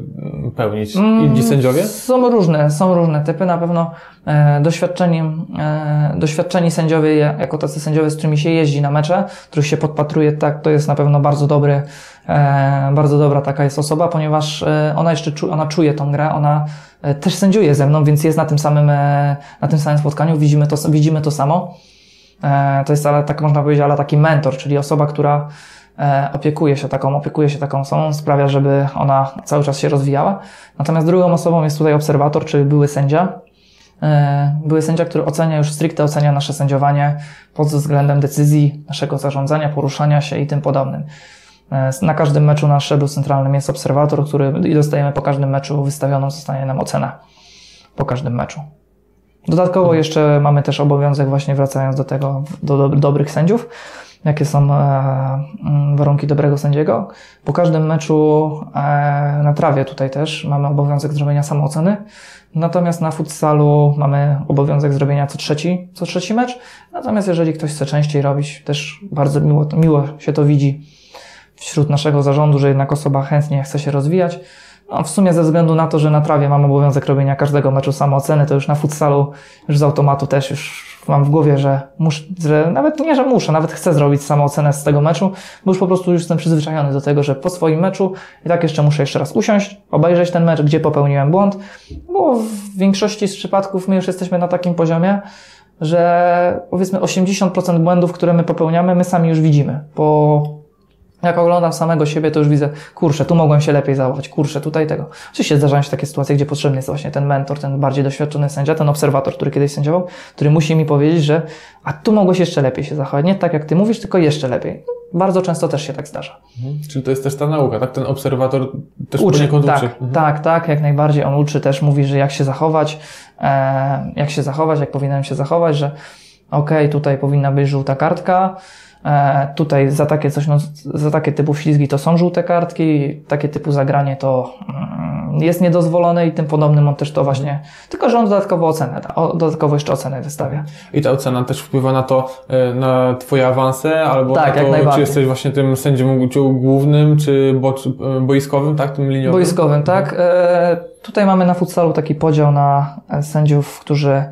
pełnić? Inni mm, sędziowie? Są różne, są różne typy. Na pewno e, doświadczeni, e, doświadczeni sędziowie, jako tacy sędziowie, z którymi się jeździ na mecze, których się podpatruje, tak, to jest na pewno bardzo dobry, bardzo dobra taka jest osoba, ponieważ e, ona jeszcze czu, ona czuje tą grę, ona E, też sędziuje ze mną, więc jest na tym samym, e, na tym samym spotkaniu, widzimy to, widzimy to samo. E, to jest ale, tak można powiedzieć, ale taki mentor, czyli osoba, która opiekuje się taką, opiekuje się taką osobą, sprawia, żeby ona cały czas się rozwijała. Natomiast drugą osobą jest tutaj obserwator, czyli były sędzia. Były sędzia, który ocenia już stricte ocenia nasze sędziowanie pod względem decyzji, naszego zarządzania, poruszania się i tym podobnym. E, na każdym meczu na szczeblu centralnym jest obserwator, który i dostajemy po każdym meczu wystawioną zostanie nam ocena. Po każdym meczu. Dodatkowo mhm. jeszcze mamy też obowiązek, właśnie wracając do tego, do, do dobrych sędziów, jakie są e, mm, warunki dobrego sędziego. Po każdym meczu e, na trawie tutaj też mamy obowiązek zrobienia samooceny. Natomiast na futsalu mamy obowiązek zrobienia co trzeci, co trzeci mecz. Natomiast jeżeli ktoś chce częściej robić, też bardzo miło, miło się to widzi wśród naszego zarządu, że jednak osoba chętnie chce się rozwijać. No, w sumie ze względu na to, że na trawie mam obowiązek robienia każdego meczu samooceny, to już na futsalu już z automatu też już mam w głowie, że muszę, że nawet nie, że muszę, nawet chcę zrobić samoocenę z tego meczu, bo już po prostu już jestem przyzwyczajony do tego, że po swoim meczu i tak jeszcze muszę jeszcze raz usiąść, obejrzeć ten mecz, gdzie popełniłem błąd, bo w większości z przypadków my już jesteśmy na takim poziomie, że powiedzmy 80% błędów, które my popełniamy, my sami już widzimy po jak oglądam samego siebie, to już widzę, kurczę, tu mogłem się lepiej zachować, kurczę, tutaj tego. Oczywiście zdarzają się takie sytuacje, gdzie potrzebny jest właśnie ten mentor, ten bardziej doświadczony sędzia, ten obserwator, który kiedyś sędziował, który musi mi powiedzieć, że a tu mogłeś jeszcze lepiej się zachować. Nie tak jak ty mówisz, tylko jeszcze lepiej. Bardzo często też się tak zdarza. Mhm. Czyli to jest też ta nauka, tak? Ten obserwator też uczy, poniekąd tak, uczy. Mhm. Tak, tak, jak najbardziej. On uczy też, mówi, że jak się zachować, e, jak się zachować, jak powinienem się zachować, że okej, okay, tutaj powinna być żółta kartka, E, tutaj za takie coś, no, za takie typu ślizgi to są żółte kartki, takie typu zagranie to mm, jest niedozwolone i tym podobnym on też to właśnie, tylko że on dodatkowo ocenę, dodatkowo jeszcze ocenę wystawia. I ta ocena też wpływa na to, e, na Twoje awanse, albo tak, na to, czy jesteś właśnie tym sędzią głównym, czy e, boiskowym, tak, tym liniowym? Boiskowym, tak. Tutaj mamy na futsalu taki podział na sędziów, którzy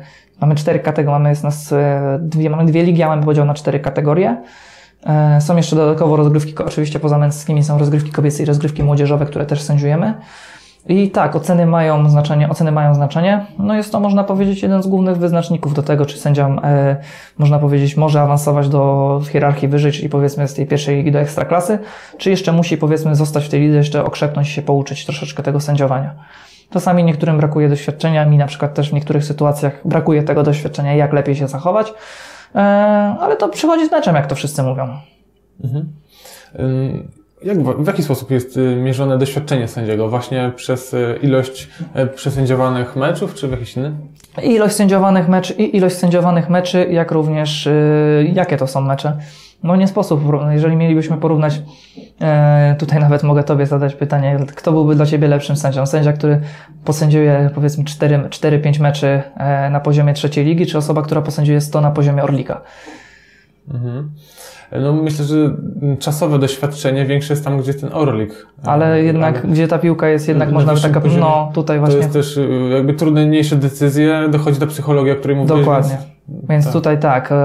Mamy cztery kategorie, mamy, jest nas dwie, mamy dwie ligi, a mamy podział na cztery kategorie. E, Są jeszcze dodatkowo rozgrywki, oczywiście poza męskimi są rozgrywki kobiece i rozgrywki młodzieżowe, które też sędziujemy. I tak, oceny mają znaczenie, oceny mają znaczenie. No jest to, można powiedzieć, jeden z głównych wyznaczników do tego, czy sędzia, e, można powiedzieć, może awansować do hierarchii wyżej, czyli powiedzmy z tej pierwszej ligi do ekstraklasy, czy jeszcze musi, powiedzmy, zostać w tej lidze, jeszcze okrzepnąć się, pouczyć troszeczkę tego sędziowania. Czasami niektórym brakuje doświadczenia, mi na przykład też w niektórych sytuacjach brakuje tego doświadczenia, jak lepiej się zachować, e, ale to przychodzi z meczem, jak to wszyscy mówią. Ym, Jak, w jaki sposób jest y, mierzone doświadczenie sędziego? Właśnie przez ilość przesędziowanych meczów, czy w jakiś inny? Ilość sędziowanych meczy, i ilość sędziowanych meczy, jak również jakie to są mecze. No nie sposób, jeżeli mielibyśmy porównać, e, tutaj nawet mogę Tobie zadać pytanie, kto byłby dla Ciebie lepszym sędzią? Sędzia, który posędziuje powiedzmy 4-5 meczy e, na poziomie trzeciej ligi, czy osoba, która posędziuje 100 na poziomie Orlika? Mhm. No myślę, że czasowe doświadczenie większe jest tam, gdzie ten Orlik. Ale jednak, Ale gdzie ta piłka jest jednak, Na można taka, poziomie no tutaj To właśnie. jest też jakby trudniejsze decyzje, dochodzi ta psychologia, o której mówiłeś. Dokładnie. więc- Więc tak. tutaj tak, e,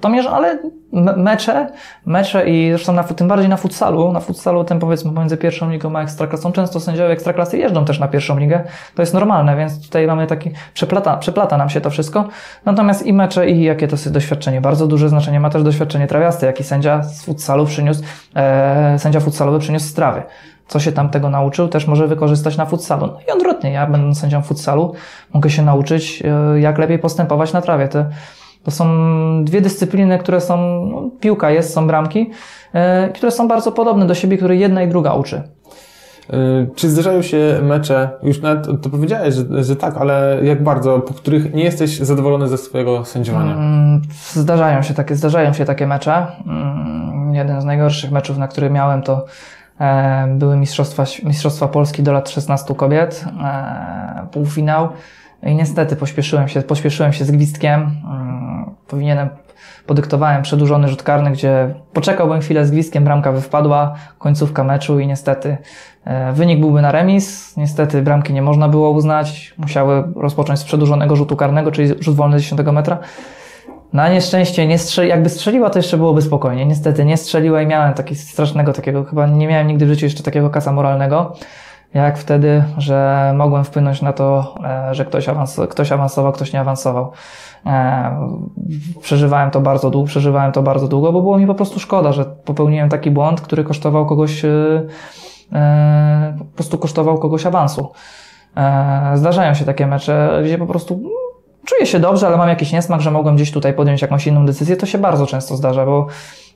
to mierzę, ale me- mecze, mecze i zresztą na, tym bardziej na futsalu, na futsalu tym powiedzmy pomiędzy pierwszą ligą a ekstraklasą, często sędziowie ekstraklasy jeżdżą też na pierwszą ligę, to jest normalne, więc tutaj mamy taki, przeplata, przeplata nam się to wszystko. Natomiast i mecze i jakie to jest doświadczenie, bardzo duże znaczenie ma też doświadczenie trawiaste, jaki sędzia z futsalu przyniósł, e, sędzia futsalowy przyniósł z trawy. Co się tam tego nauczył, też może wykorzystać na futsalu. No i odwrotnie, ja będąc sędzią futsalu, mogę się nauczyć, e, jak lepiej postępować na trawie. To, to są dwie dyscypliny, które są, no, piłka jest, są bramki, e, które są bardzo podobne do siebie, które jedna i druga uczy. Y, Czy zdarzają się mecze, już nawet to powiedziałeś, że, że tak, ale jak bardzo, po których nie jesteś zadowolony ze swojego sędziowania? Mm, Zdarzają się takie, zdarzają się takie mecze. Mm, Jeden z najgorszych meczów, na który miałem, to e, były mistrzostwa, mistrzostwa Polski do lat 16 kobiet, e, półfinał. I niestety pośpieszyłem się, pośpieszyłem się z gwizdkiem. Mm, Powinienem, podyktowałem przedłużony rzut karny, gdzie poczekałbym chwilę z gwizdkiem, bramka wpadła, końcówka meczu i niestety e, wynik byłby na remis. Niestety bramki nie można było uznać, musiały rozpocząć z przedłużonego rzutu karnego, czyli rzut wolny z 10 metra. Na nieszczęście nie strzeli, jakby strzeliła, to jeszcze byłoby spokojnie. Niestety nie strzeliła i miałem taki strasznego takiego, chyba nie miałem nigdy w życiu jeszcze takiego kasa moralnego, jak wtedy, że mogłem wpłynąć na to, e, że ktoś, awans, ktoś awansował, ktoś nie awansował. E, Przeżywałem to bardzo długo, przeżywałem to bardzo długo, bo było mi po prostu szkoda, że popełniłem taki błąd, który kosztował kogoś, e, po prostu kosztował kogoś awansu. Zdarzają się takie mecze, gdzie po prostu czuję się dobrze, ale mam jakiś niesmak, że mogłem gdzieś tutaj podjąć jakąś inną decyzję. To się bardzo często zdarza, bo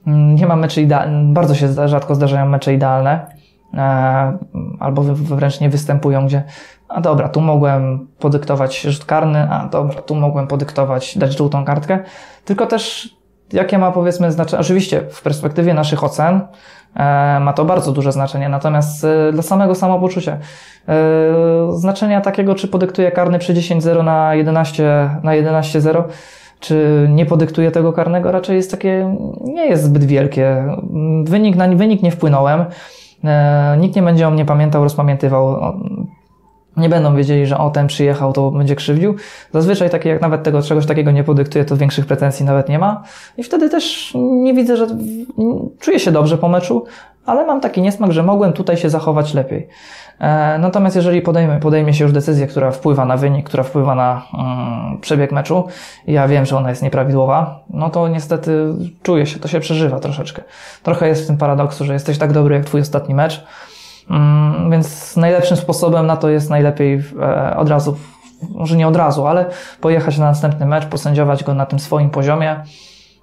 mm, nie ma meczy idealnych, bardzo się rzadko zdarzają mecze idealne, e, albo wręcz nie występują, gdzie a dobra, tu mogłem podyktować rzut karny, a dobra, tu mogłem podyktować, dać żółtą kartkę, tylko też jakie ma powiedzmy znaczenie, oczywiście w perspektywie naszych ocen e, ma to bardzo duże znaczenie, natomiast e, dla samego samopoczucia e, znaczenia takiego, czy podyktuje karny przy 10-0 na 11, na 11-0, czy nie podyktuje tego karnego, raczej jest takie, nie jest zbyt wielkie. Wynik, na wynik nie wpłynąłem. E, nikt nie będzie o mnie pamiętał, rozpamiętywał. Nie będą wiedzieli, że o ten przyjechał, to będzie krzywdził. Zazwyczaj takie, jak nawet tego czegoś takiego nie podyktuje, to większych pretensji nawet nie ma. I wtedy też nie widzę, że czuję się dobrze po meczu, ale mam taki niesmak, że mogłem tutaj się zachować lepiej. E, Natomiast jeżeli podejmie, podejmie się już decyzję, która wpływa na wynik, która wpływa na mm, przebieg meczu, ja wiem, że ona jest nieprawidłowa, no to niestety czuję się, to się przeżywa troszeczkę. Trochę jest w tym paradoksu, że jesteś tak dobry jak twój ostatni mecz, więc najlepszym sposobem na to jest najlepiej e, od razu, może nie od razu, ale pojechać na następny mecz, posędziować go na tym swoim poziomie,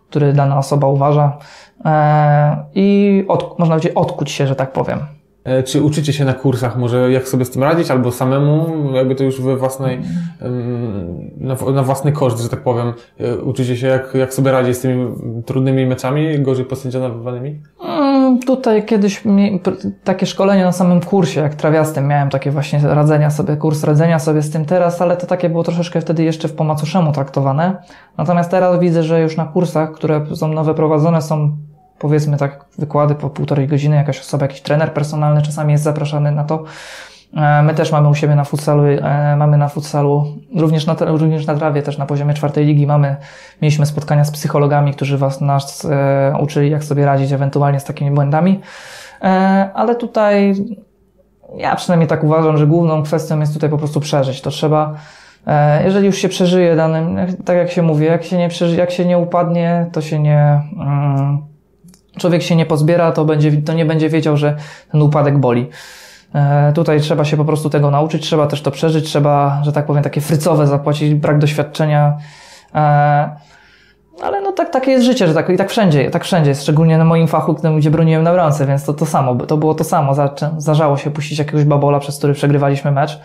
który dana osoba uważa. E, i od, można powiedzieć odkuć się, że tak powiem. E, Czy uczycie się na kursach? Może jak sobie z tym radzić, albo samemu, jakby to już we własnej, na, na własny koszt, że tak powiem, uczycie się jak, jak sobie radzić z tymi trudnymi meczami, gorzej posędzionowanymi? Tutaj kiedyś takie szkolenie na samym kursie, jak trawiastym, miałem takie właśnie radzenia sobie, kurs radzenia sobie z tym teraz, ale to takie było troszeczkę wtedy jeszcze w po macoszemu traktowane. Natomiast teraz widzę, że już na kursach, które są nowe prowadzone, są powiedzmy tak wykłady po półtorej godziny, jakaś osoba, jakiś trener personalny czasami jest zapraszany na to. E, My też mamy u siebie na futsalu, e, mamy na futsalu, również na, również na trawie, też na poziomie czwartej ligi mamy, mieliśmy spotkania z psychologami, którzy was, nas e, uczyli, jak sobie radzić ewentualnie z takimi błędami. E, ale tutaj ja przynajmniej tak uważam, że główną kwestią jest tutaj po prostu przeżyć. To trzeba, e, jeżeli już się przeżyje danym, tak jak się mówi, jak się nie, przeży, jak się nie upadnie, to się nie, mm, człowiek się nie pozbiera, to, będzie, to nie będzie wiedział, że ten upadek boli. E, Tutaj trzeba się po prostu tego nauczyć, trzeba też to przeżyć, trzeba, że tak powiem, takie frycowe zapłacić, brak doświadczenia. E, Ale no tak, takie jest życie, że tak, i tak wszędzie, tak wszędzie szczególnie na moim fachu, gdzie broniłem na bramce, więc to to samo, to było to samo. Zdarzało się puścić jakiegoś babola, przez który przegrywaliśmy mecz.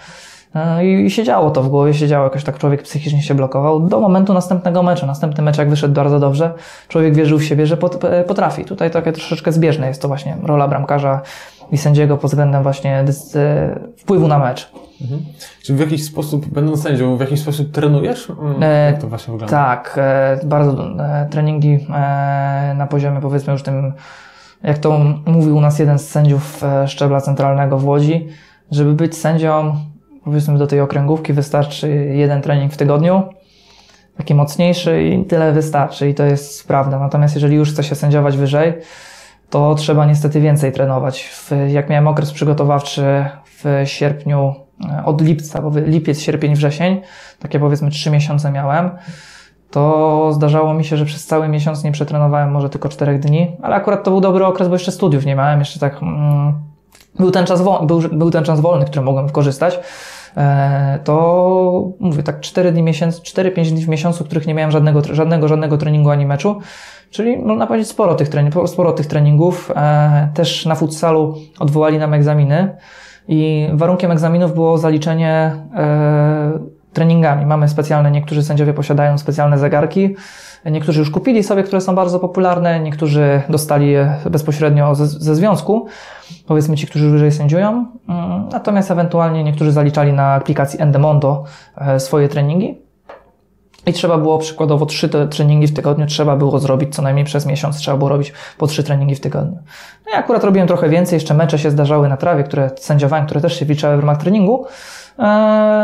E, I, siedziało to w głowie, siedziało jakoś tak człowiek psychicznie się blokował do momentu następnego meczu. Następny mecz jak wyszedł bardzo dobrze, człowiek wierzył w siebie, że e, potrafi. Tutaj takie troszeczkę zbieżne jest to właśnie rola bramkarza i sędziego pod względem właśnie wpływu na mecz. Czy w jakiś sposób, będąc sędzią, w jakiś sposób trenujesz? Mm, E, Jak to właśnie wygląda? Tak, e, bardzo e, treningi e, na poziomie powiedzmy już tym, jak to mówił u nas jeden z sędziów szczebla centralnego w Łodzi, żeby być sędzią powiedzmy do tej okręgówki wystarczy jeden trening w tygodniu, taki mocniejszy i tyle wystarczy i to jest prawda. Natomiast jeżeli już chce się sędziować wyżej, to trzeba niestety więcej trenować. Jak miałem okres przygotowawczy w sierpniu, e, od lipca, bo lipiec, sierpień, wrzesień, takie powiedzmy trzy miesiące miałem, to zdarzało mi się, że przez cały miesiąc nie przetrenowałem może tylko czterech dni, ale akurat to był dobry okres, bo jeszcze studiów nie miałem, jeszcze tak mm, był, ten czas był, był ten czas wolny, który mogłem wykorzystać. E, to mówię tak 4 dni miesiąc, 4-5 dni w miesiącu, których nie miałem żadnego, żadnego, żadnego treningu ani meczu. Czyli można powiedzieć sporo tych, trening, sporo tych treningów. E, też na futsalu odwołali nam egzaminy i warunkiem egzaminów było zaliczenie e, treningami. Mamy specjalne, niektórzy sędziowie posiadają specjalne zegarki, niektórzy już kupili sobie, które są bardzo popularne, niektórzy dostali je bezpośrednio ze, ze związku, powiedzmy ci, którzy wyżej sędziują. Mm, Natomiast ewentualnie niektórzy zaliczali na aplikacji Endemondo e, swoje treningi. I trzeba było przykładowo trzy treningi w tygodniu trzeba było zrobić co najmniej przez miesiąc, trzeba było robić po trzy treningi w tygodniu. No ja akurat robiłem trochę więcej, jeszcze mecze się zdarzały na trawie, które sędziowałem, które też się wliczały w ramach treningu,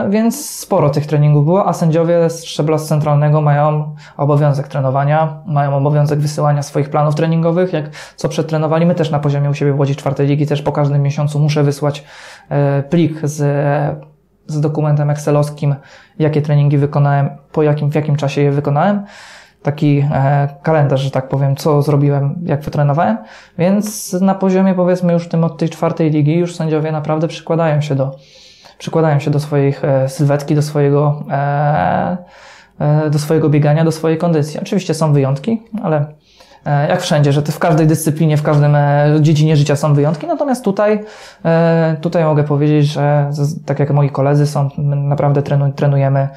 więc sporo tych treningów było, a sędziowie z szczebla centralnego mają obowiązek trenowania, mają obowiązek wysyłania swoich planów treningowych, jak co przetrenowali. My też na poziomie u siebie w Łodzi czwartej ligi też po każdym miesiącu muszę wysłać e, plik z z dokumentem excelowskim, jakie treningi wykonałem, po jakim, w jakim czasie je wykonałem. Taki e, kalendarz, że tak powiem, co zrobiłem, jak wytrenowałem. Więc na poziomie, powiedzmy, już tym od tej czwartej ligi, już sędziowie naprawdę przykładają się do, przykładają się do swoich e, sylwetki, do swojego, e, e, do swojego biegania, do swojej kondycji. Oczywiście są wyjątki, ale jak wszędzie, że w każdej dyscyplinie, w każdym dziedzinie życia są wyjątki, natomiast tutaj, tutaj mogę powiedzieć, że tak jak moi koledzy są, naprawdę trenu, trenujemy,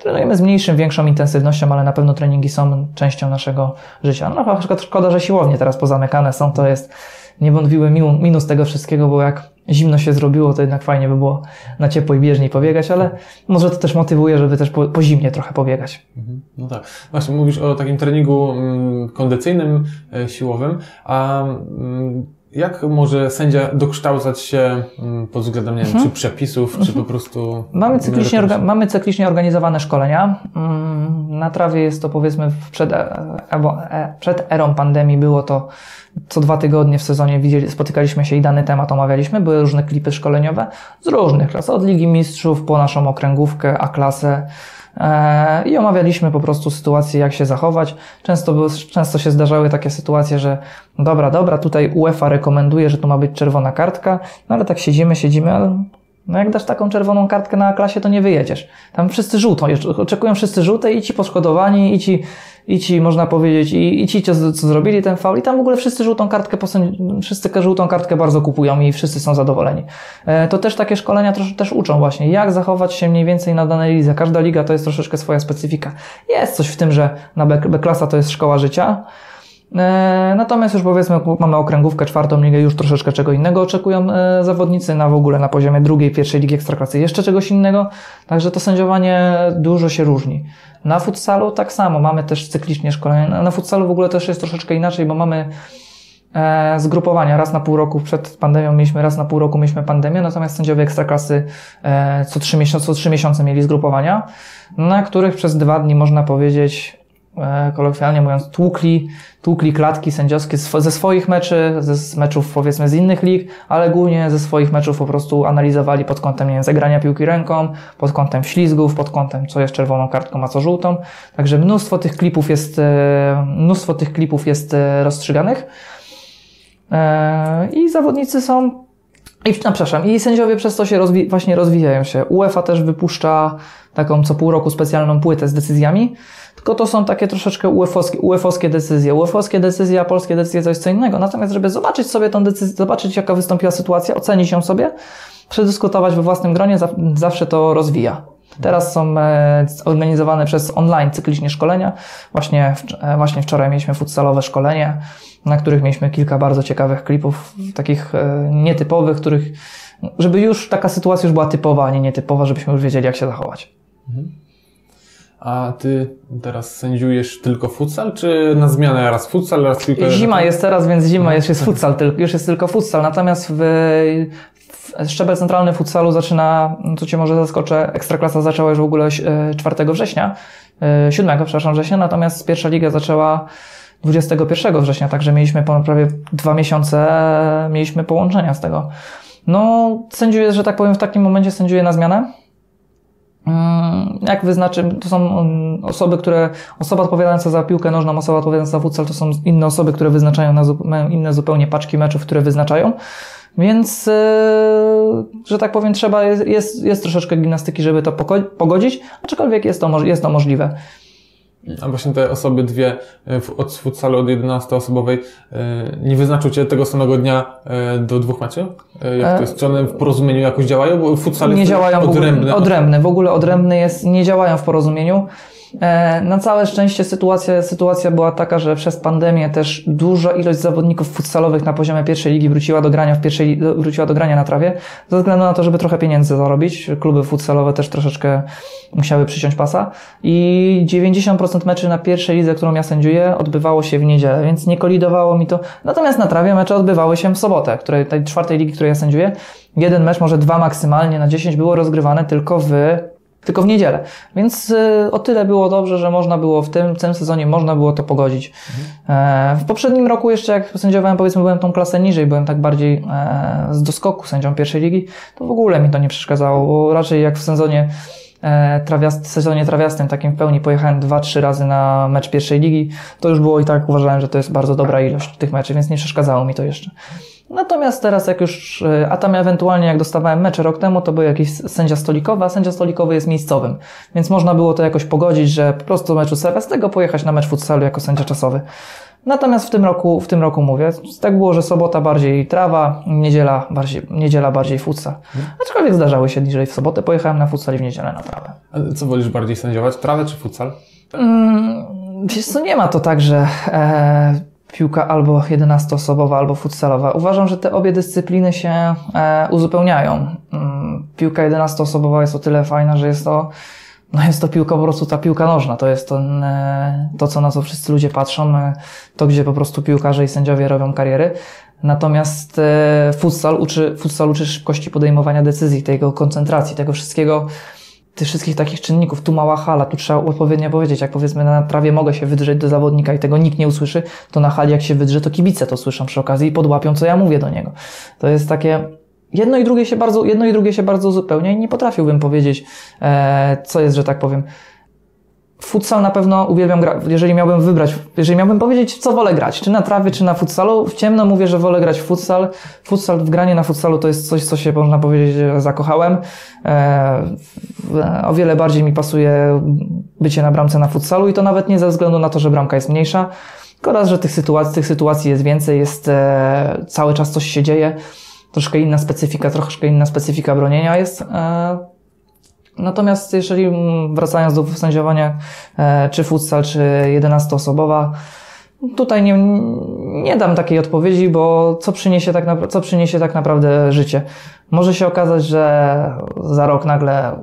trenujemy z mniejszym, większą intensywnością, ale na pewno treningi są częścią naszego życia. No na przykład szkoda, że siłownie teraz pozamykane są, to jest niewątpliwy minus tego wszystkiego, bo jak zimno się zrobiło, to jednak fajnie by było na ciepłej bieżni pobiegać, ale może to też motywuje, żeby też po, po zimnie trochę pobiegać. Mhm. No tak. Właśnie mówisz o takim treningu mm, kondycyjnym, e, siłowym, a mm, jak może sędzia dokształcać się mm, pod względem, nie wiem, czy przepisów, czy po prostu... Mhm. Mamy cyklicznie, orga, mamy cyklicznie organizowane szkolenia. Mm, Na trawie jest to powiedzmy przed, e, e, e, przed erą pandemii było to co dwa tygodnie w sezonie widzieli, spotykaliśmy się i dany temat omawialiśmy. Były różne klipy szkoleniowe z różnych klas, od Ligi Mistrzów po naszą okręgówkę, A-klasę. E, I omawialiśmy po prostu sytuację, jak się zachować. Często, były- często się zdarzały takie sytuacje, że dobra, dobra, tutaj UEFA rekomenduje, że tu ma być czerwona kartka, no ale tak siedzimy, siedzimy, ale no jak dasz taką czerwoną kartkę na klasie, to nie wyjedziesz. Tam wszyscy żółtą, oczekują wszyscy żółte i ci poszkodowani, i ci, i ci można powiedzieć, i, i ci, co, co zrobili ten faul, i tam w ogóle wszyscy żółtą kartkę, posędzi- wszyscy żółtą kartkę bardzo kupują i wszyscy są zadowoleni. E, To też takie szkolenia trosz, też uczą właśnie, jak zachować się mniej więcej na danej lidze. Każda liga to jest troszeczkę swoja specyfika. Jest coś w tym, że na B-klasa to jest szkoła życia, Natomiast już powiedzmy, mamy okręgówkę, czwartą ligę, już troszeczkę czego innego oczekują e, zawodnicy na w ogóle na poziomie drugiej, pierwszej ligi ekstraklasy jeszcze czegoś innego. Także to sędziowanie dużo się różni. Na futsalu tak samo, mamy też cyklicznie szkolenie. Na- futsalu w ogóle też jest troszeczkę inaczej, bo mamy e, zgrupowania. Raz na pół roku przed pandemią mieliśmy, raz na pół roku mieliśmy pandemię, natomiast sędziowie ekstraklasy e, co trzy, miesiące, co trzy miesiące mieli zgrupowania, na których przez dwa dni można powiedzieć, e, kolokwialnie mówiąc, tłukli, tłukli klatki sędziowskie ze swoich meczy, ze meczów powiedzmy z innych lig, ale głównie ze swoich meczów po prostu analizowali pod kątem nie wiem, zagrania piłki ręką, pod kątem ślizgów, pod kątem co jest czerwoną kartką, a co żółtą. Także mnóstwo tych klipów jest, e, mnóstwo tych klipów jest e, rozstrzyganych. E, I zawodnicy są i, no, przepraszam, i sędziowie przez to się rozwi- właśnie rozwijają się. UEFA też wypuszcza taką co pół roku specjalną płytę z decyzjami, tylko to są takie troszeczkę UEFA-owskie, UEFA-owskie decyzje. UEFA-owskie decyzje, a polskie decyzje jest co innego. Natomiast, żeby zobaczyć sobie tą decyzję, zobaczyć jaka wystąpiła sytuacja, ocenić ją sobie, przedyskutować we własnym gronie, za- zawsze to rozwija. Teraz są e, organizowane przez online cyklicznie szkolenia. Właśnie, e, właśnie wczoraj mieliśmy futsalowe szkolenie, na których mieliśmy kilka bardzo ciekawych klipów, takich e, nietypowych, których, żeby już taka sytuacja już była typowa, a nie nietypowa, żebyśmy już wiedzieli, jak się zachować. A ty teraz sędziujesz tylko futsal, czy na zmianę raz futsal, raz piłkę? Zima jest teraz, więc zima jest, jest futsal, tylko- już jest tylko futsal. Natomiast w, w szczebel centralny futsalu zaczyna, co Cię może zaskoczę, Ekstraklasa zaczęła już w ogóle e, 4 września, e, 7, przepraszam, września, natomiast pierwsza liga zaczęła 21 września, także mieliśmy ponad prawie dwa miesiące, e, mieliśmy połączenia z tego. No, sędziuję, że tak powiem, w takim momencie sędziuję na zmianę. Jak wyznaczy, to są mm, osoby, które, osoba odpowiadająca za piłkę nożną, osoba odpowiadająca za futsal, to są inne osoby, które wyznaczają na, mają inne zupełnie paczki meczów, które wyznaczają. Więc, yy, że tak powiem, trzeba, jest, jest, troszeczkę gimnastyki, żeby to pogodzić, aczkolwiek jest to, jest to możliwe. A właśnie te osoby dwie e, w- od futsalu od 11-osobowej e, nie wyznaczył Cię tego samego dnia e, do dwóch meczów? E, Jak to jest? Czy one w porozumieniu jakoś działają? Bo futsal nie jest działają w ogóle, odrębny. odrębny. W ogóle odrębny jest, nie działają w porozumieniu. E, Na całe szczęście sytuacja, sytuacja była taka, że przez pandemię też duża ilość zawodników futsalowych na poziomie pierwszej ligi wróciła do grania w pierwszej, wróciła do grania na trawie, ze względu na to, żeby trochę pieniędzy zarobić. Kluby futsalowe też troszeczkę musiały przyciąć pasa i 90% meczy na pierwszej lidze, którą ja sędziuję, odbywało się w niedzielę, więc nie kolidowało mi to. Natomiast na trawie mecze odbywały się w sobotę, której, tej czwartej ligi, której ja sędziuję. Jeden mecz, może dwa maksymalnie na 10 było rozgrywane tylko w tylko w niedzielę. Więc y, o tyle było dobrze, że można było w tym, w tym sezonie można było to pogodzić. E, w poprzednim roku jeszcze jak sędziowałem, powiedzmy, byłem tą klasę niżej, byłem tak bardziej e, z doskoku sędzią pierwszej ligi, to w ogóle mi to nie przeszkadzało, bo raczej jak w sezonie e, trawiast, sezonie trawiastym, takim w pełni pojechałem dwa, trzy razy na mecz pierwszej ligi, to już było i tak uważałem, że to jest bardzo dobra ilość tych meczy, więc nie przeszkadzało mi to jeszcze. Natomiast teraz jak już, e, a tam ewentualnie jak dostawałem mecze rok temu, to był jakiś sędzia stolikowy, a sędzia stolikowy jest miejscowym. Więc można było to jakoś pogodzić, że po prostu meczu serwestego pojechać na mecz futsalu jako sędzia czasowy. Natomiast w tym roku, w tym roku mówię, tak było, że sobota bardziej trawa, niedziela bardziej, niedziela bardziej futsal. Aczkolwiek zdarzały się niżej w sobotę, pojechałem na futsal i w niedzielę na trawę. A co wolisz bardziej sędziować? Trawę czy futsal? Mm, wiesz co, nie ma to tak, że e, piłka albo 11-osobowa, albo futsalowa. Uważam, że te obie dyscypliny się e, uzupełniają. Mm, piłka 11-osobowa jest o tyle fajna, że jest to no jest to piłka po prostu ta piłka nożna. To jest to, e, to co na co wszyscy ludzie patrzą, e, to gdzie po prostu piłkarze i sędziowie robią kariery. Natomiast futsal uczy, futsal uczy szybkości podejmowania decyzji, tego koncentracji, tego wszystkiego, tych wszystkich takich czynników. Tu mała hala, tu trzeba odpowiednio powiedzieć. Jak powiedzmy na trawie mogę się wydrzeć do zawodnika i tego nikt nie usłyszy, to na hali jak się wydrze, to kibice to słyszą przy okazji i podłapią, co ja mówię do niego. To jest takie... Jedno i drugie się bardzo, jedno i drugie się bardzo uzupełnia i nie potrafiłbym powiedzieć, e, co jest, że tak powiem. Futsal na pewno uwielbiam grać. Jeżeli miałbym wybrać, jeżeli miałbym powiedzieć, co wolę grać, czy na trawie, czy na futsalu, w ciemno mówię, że wolę grać w futsal. Futsal, w granie na futsalu to jest coś, co się, można powiedzieć, zakochałem. E, o wiele bardziej mi pasuje bycie na bramce na futsalu i to nawet nie ze względu na to, że bramka jest mniejsza, tylko raz, że tych sytuacji, tych sytuacji jest więcej, jest e, cały czas coś się dzieje. Troszkę inna specyfika, troszkę inna specyfika bronienia jest. Natomiast jeżeli mm, wracając do sędziowania, e, czy futsal, czy 11-osobowa, tutaj nie, nie dam takiej odpowiedzi, bo co przyniesie, tak napra- co przyniesie tak naprawdę życie? Może się okazać, że za rok nagle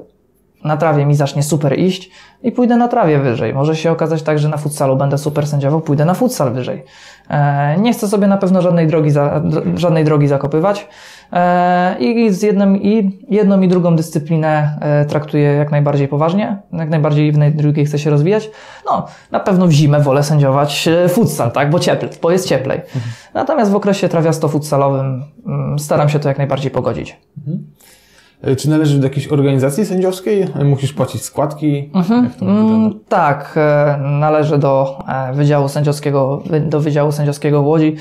na trawie mi zacznie super iść i pójdę na trawie wyżej. Może się okazać tak, że na futsalu będę super sędziował, pójdę na futsal wyżej. E, nie chcę sobie na pewno żadnej drogi, za, żadnej drogi zakopywać e, i z jednym, i jedną i drugą dyscyplinę e, traktuję jak najbardziej poważnie, jak najbardziej w drugiej chcę się rozwijać. No, na pewno w zimę wolę sędziować futsal, tak, bo cieplej, bo jest cieplej. Mhm. Natomiast w okresie trawiasto-futsalowym mm, staram się to jak najbardziej pogodzić. Mhm. E, czy należysz do jakiejś organizacji sędziowskiej? E, musisz płacić składki? Mhm. Mm, tak, e, należę do Wydziału Sędziowskiego, do Wydziału Sędziowskiego w Łodzi.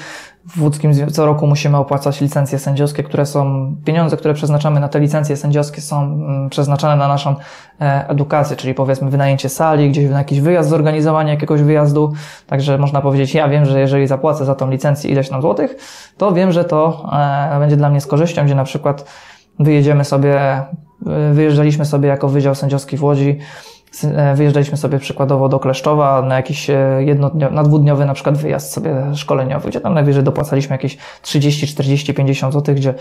W łódzkim co roku musimy opłacać licencje sędziowskie, które są, pieniądze, które przeznaczamy na te licencje sędziowskie są mm, przeznaczane na naszą edukację, czyli powiedzmy wynajęcie sali, gdzieś na jakiś wyjazd, zorganizowanie jakiegoś wyjazdu. Także można powiedzieć, ja wiem, że jeżeli zapłacę za tą licencję ileś tam złotych, to wiem, że to będzie dla mnie z korzyścią, gdzie na przykład wyjedziemy sobie, y, wyjeżdżaliśmy sobie jako Wydział Sędziowski w Łodzi, e, wyjeżdżaliśmy sobie przykładowo do Kleszczowa na jakiś e, jednodniowy, na dwudniowy na przykład wyjazd sobie szkoleniowy, gdzie tam najwyżej dopłacaliśmy jakieś 30, 40, 50 zł, gdzie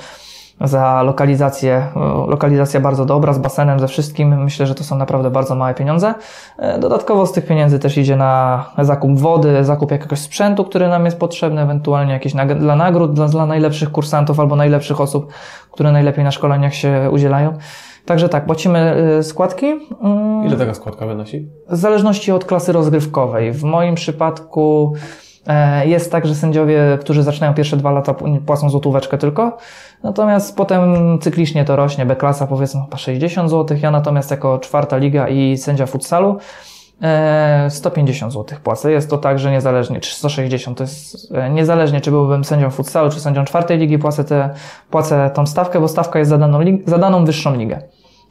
za lokalizację. Lokalizacja bardzo dobra, z basenem, ze wszystkim. Myślę, że to są naprawdę bardzo małe pieniądze. E, dodatkowo z tych pieniędzy też idzie na zakup wody, zakup jakiegoś sprzętu, który nam jest potrzebny, ewentualnie jakieś nag dla nagród, dla, dla najlepszych kursantów albo najlepszych osób, które najlepiej na szkoleniach się udzielają. Także tak, płacimy e, składki. Mm. Ile taka składka wynosi? W zależności od klasy rozgrywkowej. W moim przypadku e, jest tak, że sędziowie, którzy zaczynają pierwsze dwa lata, płacą złotóweczkę tylko. Natomiast potem cyklicznie to rośnie, B-klasa powiedzmy chyba 60 zł, ja natomiast jako czwarta liga i sędzia futsalu 150 zł płacę. Jest to tak, że niezależnie, czy 160, to jest e, niezależnie, czy byłbym sędzią futsalu, czy sędzią czwartej ligi, płacę, te, płacę tą stawkę, bo stawka jest za daną, za daną wyższą ligę.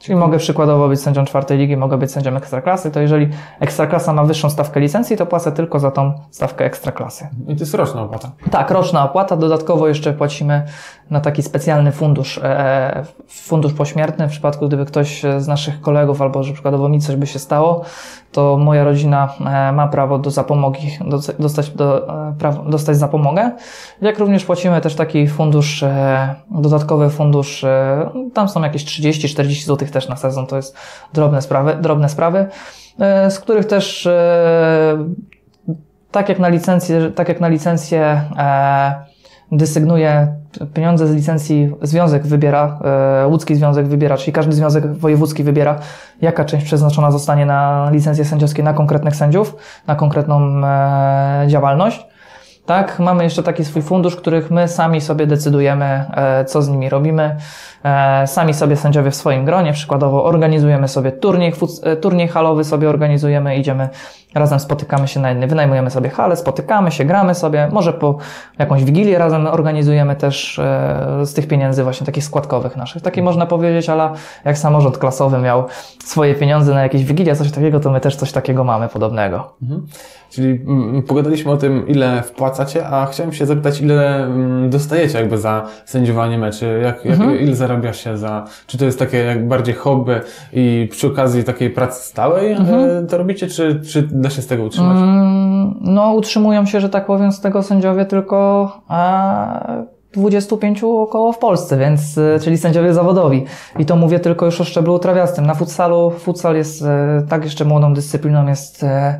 Czyli mogę przykładowo być sędzią czwartej ligi, mogę być sędzią ekstraklasy, to jeżeli ekstraklasa ma wyższą stawkę licencji, to płacę tylko za tą stawkę ekstraklasy. I to jest roczna opłata. Tak, roczna opłata. Dodatkowo jeszcze płacimy na taki specjalny fundusz, e, e, fundusz pośmiertny, w przypadku gdyby ktoś z naszych kolegów albo że przykładowo mi coś by się stało, to moja rodzina e, ma prawo do zapomogi, dostać, do, dostać zapomogę. Jak również płacimy też taki fundusz, dodatkowy fundusz, tam są jakieś 30-40 zł też na sezon, to jest drobne sprawy, drobne sprawy, z których też tak jak na licencję, tak jak na licencję desygnuje pieniądze z licencji, związek wybiera, e, łódzki związek wybiera, czyli każdy związek wojewódzki wybiera, jaka część przeznaczona zostanie na licencje sędziowskie na konkretnych sędziów, na konkretną e, działalność. Tak, mamy jeszcze taki swój fundusz, których my sami sobie decydujemy, e, co z nimi robimy. E, sami sobie sędziowie w swoim gronie, przykładowo organizujemy sobie turniej, e, turniej halowy sobie organizujemy, idziemy razem spotykamy się na jednej, wynajmujemy sobie halę, spotykamy się, gramy sobie, może po jakąś wigilię razem organizujemy też z tych pieniędzy właśnie takich składkowych naszych. Taki można powiedzieć, ale jak samorząd klasowy miał swoje pieniądze na jakieś wigilie, coś takiego, to my też coś takiego mamy podobnego. Mhm. Czyli mm, pogadaliśmy o tym, ile wpłacacie, a chciałem się zapytać, ile mm, dostajecie jakby za sędziowanie meczy, jak, mhm. ile zarabiasz się za, czy to jest takie jak bardziej hobby i przy okazji takiej pracy stałej mhm. to robicie, czy, czy da się z tego utrzymać? Mm, no, utrzymują się, że tak powiem, z tego sędziowie tylko a... 25 około w Polsce, więc, e, czyli sędziowie zawodowi. I to mówię tylko już o szczeblu trawiastym. Na futsalu, futsal jest e, tak jeszcze młodą dyscypliną, jest e, E,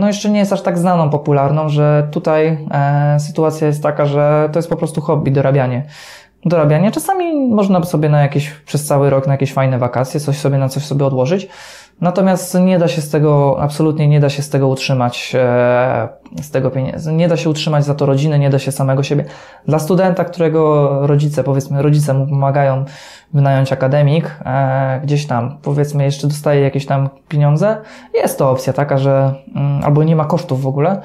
no jeszcze nie jest aż tak znaną, popularną, że tutaj e, sytuacja jest taka, że to jest po prostu hobby, dorabianie. Dorabianie. Czasami można sobie na jakieś, przez cały rok na jakieś fajne wakacje, coś sobie na coś sobie odłożyć. Natomiast nie da się z tego, absolutnie nie da się z tego utrzymać, e, z tego pieniędzy. Nie da się utrzymać za to rodziny, nie da się samego siebie. Dla studenta, którego rodzice, powiedzmy, rodzice mu pomagają wynająć akademik, e, gdzieś tam, powiedzmy, jeszcze dostaje jakieś tam pieniądze, jest to opcja taka, że mm, albo nie ma kosztów w ogóle,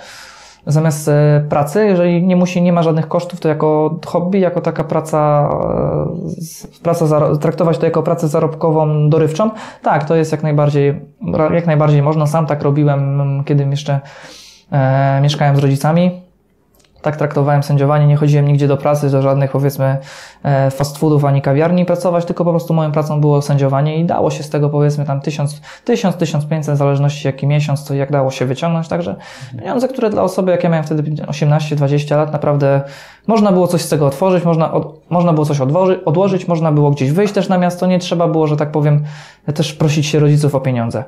zamiast e, pracy, jeżeli nie musi, nie ma żadnych kosztów, to jako hobby, jako taka praca, e, praca traktować to jako pracę zarobkową, dorywczą, tak, to jest jak najbardziej, jak najbardziej można. Sam tak robiłem, kiedy jeszcze e, mieszkałem z rodzicami tak traktowałem sędziowanie, nie chodziłem nigdzie do pracy, do żadnych powiedzmy e, fast foodów ani kawiarni pracować, tylko po prostu moją pracą było sędziowanie i dało się z tego powiedzmy tam 1000, 1000 1500 w zależności jaki miesiąc, to jak dało się wyciągnąć, także pieniądze, które dla osoby, jak ja miałem wtedy 18-20 lat, naprawdę można było coś z tego otworzyć, można można było coś odłoży, odłożyć, można było gdzieś wyjść też na miasto, nie trzeba było, że tak powiem, też prosić się rodziców o pieniądze.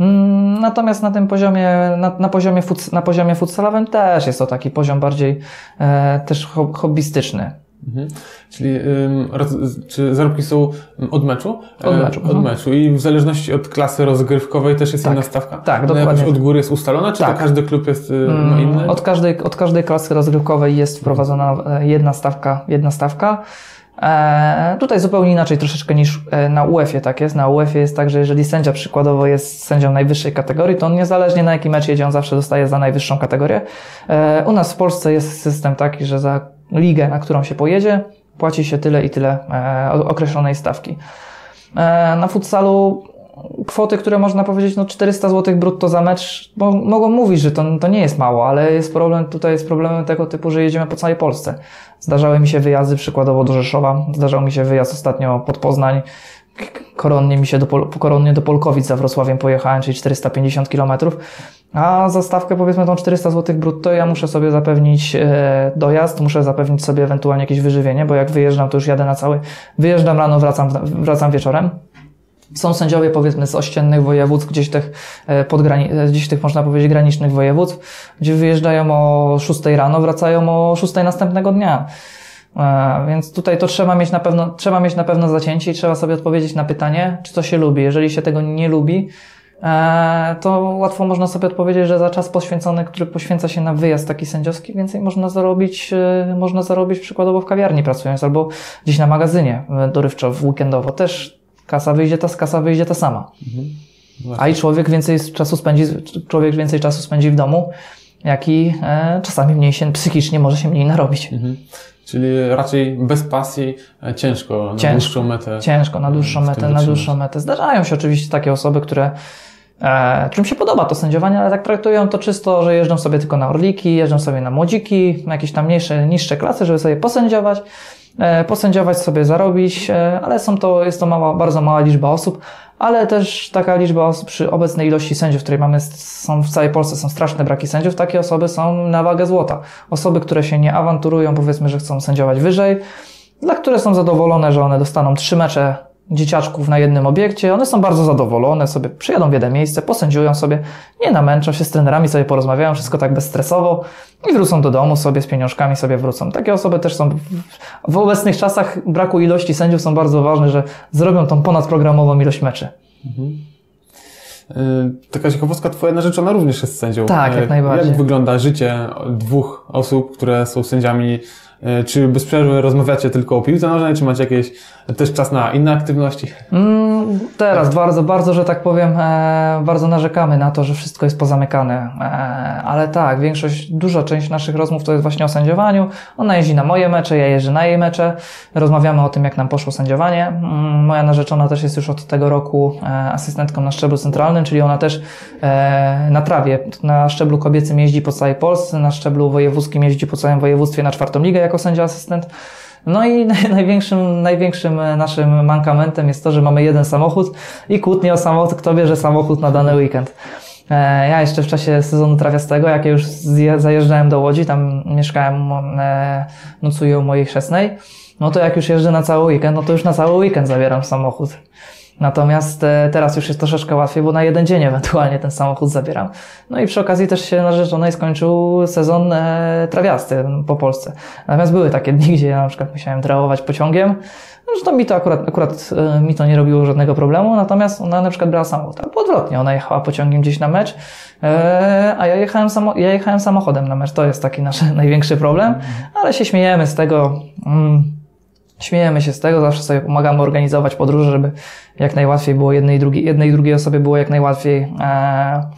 Mm, Natomiast na tym poziomie, na, na poziomie, futs, na poziomie futsalowym też jest to taki poziom bardziej e, też ho, hobbystyczny. Mhm. Czyli roz- czy zarobki są od meczu? Od E, meczu, Od mhm. meczu. I w zależności od klasy rozgrywkowej też jest Tak. inna stawka? Tak, Ona dokładnie. jakoś od góry jest ustalona, czy Tak. to każdy klub jest y, ma Mm, inny? Od każdej, od każdej klasy rozgrywkowej jest wprowadzona e, jedna stawka, jedna stawka. E, tutaj zupełnie inaczej troszeczkę niż e, na UEFA tak jest. Na UEFA jest tak, że jeżeli sędzia przykładowo jest sędzią najwyższej kategorii, to on niezależnie na jaki mecz jedzie, on zawsze dostaje za najwyższą kategorię. E, u nas w Polsce jest system taki, że za ligę, na którą się pojedzie, płaci się tyle i tyle e, określonej stawki. Na futsalu kwoty, które można powiedzieć, no 400 zł brutto za mecz, bo, mogą mówić, że to, to nie jest mało, ale jest problem, tutaj jest problemem tego typu, że jedziemy po całej Polsce. Zdarzały mi się wyjazdy przykładowo do Rzeszowa, zdarzał mi się wyjazd ostatnio pod Poznań, koronnie mi się do, Pol- koronnie do Polkowic za Wrocławiem pojechałem, czyli 450 km, a za stawkę powiedzmy tą 400 zł brutto ja muszę sobie zapewnić e, dojazd, muszę zapewnić sobie ewentualnie jakieś wyżywienie, bo jak wyjeżdżam to już jadę na cały, wyjeżdżam rano, wracam, wracam wieczorem. Są sędziowie powiedzmy z ościennych województw, gdzieś tych, e, podgrani- e, gdzieś tych można powiedzieć granicznych województw, gdzie wyjeżdżają o 6 rano, wracają o 6 następnego dnia. E, Więc tutaj to trzeba mieć na pewno, trzeba mieć na pewno zacięcie i trzeba sobie odpowiedzieć na pytanie, czy to się lubi. Jeżeli się tego nie lubi, to łatwo można sobie odpowiedzieć, że za czas poświęcony, który poświęca się na wyjazd taki sędziowski, więcej można zarobić, można zarobić przykładowo w kawiarni pracując albo gdzieś na magazynie dorywczo, weekendowo. Też kasa wyjdzie ta, kasa wyjdzie ta sama. A i człowiek więcej czasu spędzi, człowiek więcej czasu spędzi w domu, jak i e, czasami mniej się psychicznie może się mniej narobić. Mhm. Czyli raczej bez pasji e, ciężko na Ciężko. dłuższą metę. Ciężko, na dłuższą w tym metę, na dłuższą metę. Zdarzają się oczywiście takie osoby, które e, którym się podoba to sędziowanie, ale tak traktują to czysto, że jeżdżą sobie tylko na orliki, jeżdżą sobie na młodziki, na jakieś tam mniejsze, niższe klasy, żeby sobie posędziować, e, posędziować sobie zarobić, e, ale są to, jest to mała, bardzo mała liczba osób, ale też taka liczba osób przy obecnej ilości sędziów, której mamy, są w całej Polsce są straszne braki sędziów, takie osoby są na wagę złota. Osoby, które się nie awanturują, powiedzmy, że chcą sędziować wyżej, dla które są zadowolone, że one dostaną trzy mecze dzieciaczków na jednym obiekcie. One są bardzo zadowolone, sobie przyjadą w jedno miejsce, posędziują sobie, nie namęczą się z trenerami, sobie porozmawiają, wszystko tak bezstresowo i wrócą do domu sobie z pieniążkami, sobie wrócą. Takie osoby też są w, w obecnych czasach braku ilości sędziów są bardzo ważne, że zrobią tą ponadprogramową ilość meczy. Y, Taka ciekawostka, twoja narzeczona również jest sędzią. Tak, jak Y, najbardziej. Jak wygląda życie dwóch osób, które są sędziami? Y, Czy bez przerwy rozmawiacie tylko o piłce nożnej, czy macie jakieś też czas na inne aktywności? Mm, teraz bardzo, bardzo, że tak powiem, e, bardzo narzekamy na to, że wszystko jest pozamykane. E, ale tak, większość, duża część naszych rozmów to jest właśnie o sędziowaniu. Ona jeździ na moje mecze, ja jeżdżę na jej mecze. Rozmawiamy o tym, jak nam poszło sędziowanie. Mm, moja narzeczona też jest już od tego roku e, asystentką na szczeblu centralnym, czyli ona też e, na trawie, na szczeblu kobiecym jeździ po całej Polsce, na szczeblu wojewódzkim jeździ po całym województwie na czwartą ligę jako sędzia asystent. No i naj- największym, największym e, naszym mankamentem jest to, że mamy jeden samochód i kłótnie o samochód, kto bierze samochód na dany weekend. E, Ja jeszcze w czasie sezonu trawiastego, jak ja już zajeżdżałem do Łodzi, tam mieszkałem, e, nocuję u mojej chrzestnej, no to jak już jeżdżę na cały weekend, no to już na cały weekend zabieram samochód. Natomiast e, teraz już jest troszeczkę łatwiej, bo na jeden dzień ewentualnie ten samochód zabieram. No i przy okazji też się narzeczonej skończył sezon e, trawiasty po Polsce. Natomiast były takie dni, gdzie ja na przykład musiałem trawować pociągiem, to mi to akurat, akurat e, mi to nie robiło żadnego problemu, natomiast ona na przykład brała samochód. Albo odwrotnie, ona jechała pociągiem gdzieś na mecz, a ja jechałem, samo, ja jechałem samochodem na mecz. To jest taki nasz największy problem, ale się śmiejemy z tego. Mm, Śmiejemy się z tego, zawsze sobie pomagamy organizować podróże, żeby jak najłatwiej było jednej i drugiej, jednej drugiej osobie było jak najłatwiej e,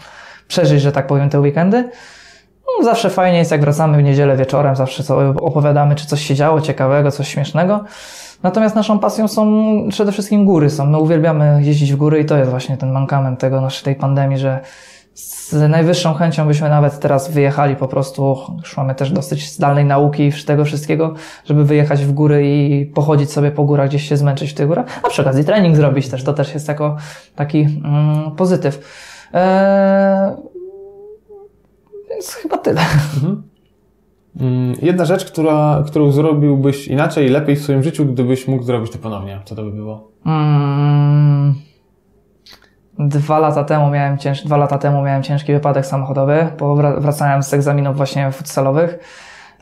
przeżyć, że tak powiem, te weekendy. No, zawsze fajnie jest, jak wracamy w niedzielę wieczorem, zawsze sobie opowiadamy, czy coś się działo ciekawego, coś śmiesznego. Natomiast naszą pasją są przede wszystkim góry. Są. My uwielbiamy jeździć w góry i to jest właśnie ten mankament tego naszej tej pandemii, że z najwyższą chęcią byśmy nawet teraz wyjechali po prostu, już mamy też dosyć zdalnej nauki i tego wszystkiego, żeby wyjechać w góry i pochodzić sobie po górach, gdzieś się zmęczyć w tych górach, a przy okazji trening zrobić też, to też jest jako taki mm, pozytyw. Eee, więc chyba tyle. Mm, Jedna rzecz, która, którą zrobiłbyś inaczej, lepiej w swoim życiu, gdybyś mógł zrobić to ponownie. Co to by było? Mm, dwa lata temu miałem cięż, dwa lata temu miałem ciężki wypadek samochodowy, bo wra- wracałem z egzaminów właśnie futsalowych.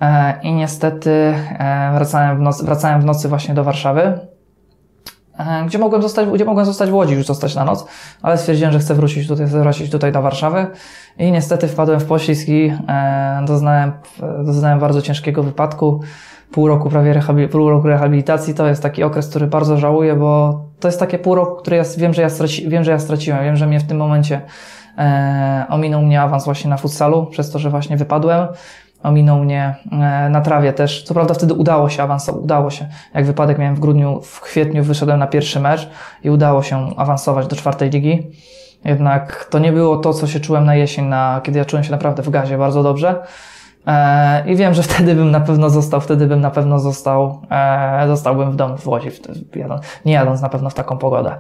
E, i niestety e, wracałem, w nocy, wracałem w nocy właśnie do Warszawy, e, gdzie mogłem zostać, gdzie mogłem zostać w Łodzi już zostać na noc, ale stwierdziłem, że chcę wrócić tutaj, chcę wrócić tutaj do Warszawy. I niestety wpadłem w poślizg i doznałem, doznałem bardzo ciężkiego wypadku pół roku prawie rehabil- pół roku rehabilitacji to jest taki okres, który bardzo żałuję, bo to jest takie pół roku, który ja wiem, że ja, straci, wiem, że ja straciłem. Wiem, że mnie w tym momencie e, ominął mnie awans właśnie na futsalu, przez to, że właśnie wypadłem. Ominął mnie e, na trawie też. Co prawda wtedy udało się awansować, udało się. Jak wypadek miałem w grudniu, w kwietniu wyszedłem na pierwszy mecz i udało się awansować do czwartej ligi. Jednak to nie było to, co się czułem na jesień, na, kiedy ja czułem się naprawdę w gazie bardzo dobrze. E, I wiem, że wtedy bym na pewno został, wtedy bym na pewno został, e, zostałbym w domu w Łodzi, nie jadąc na pewno w taką pogodę.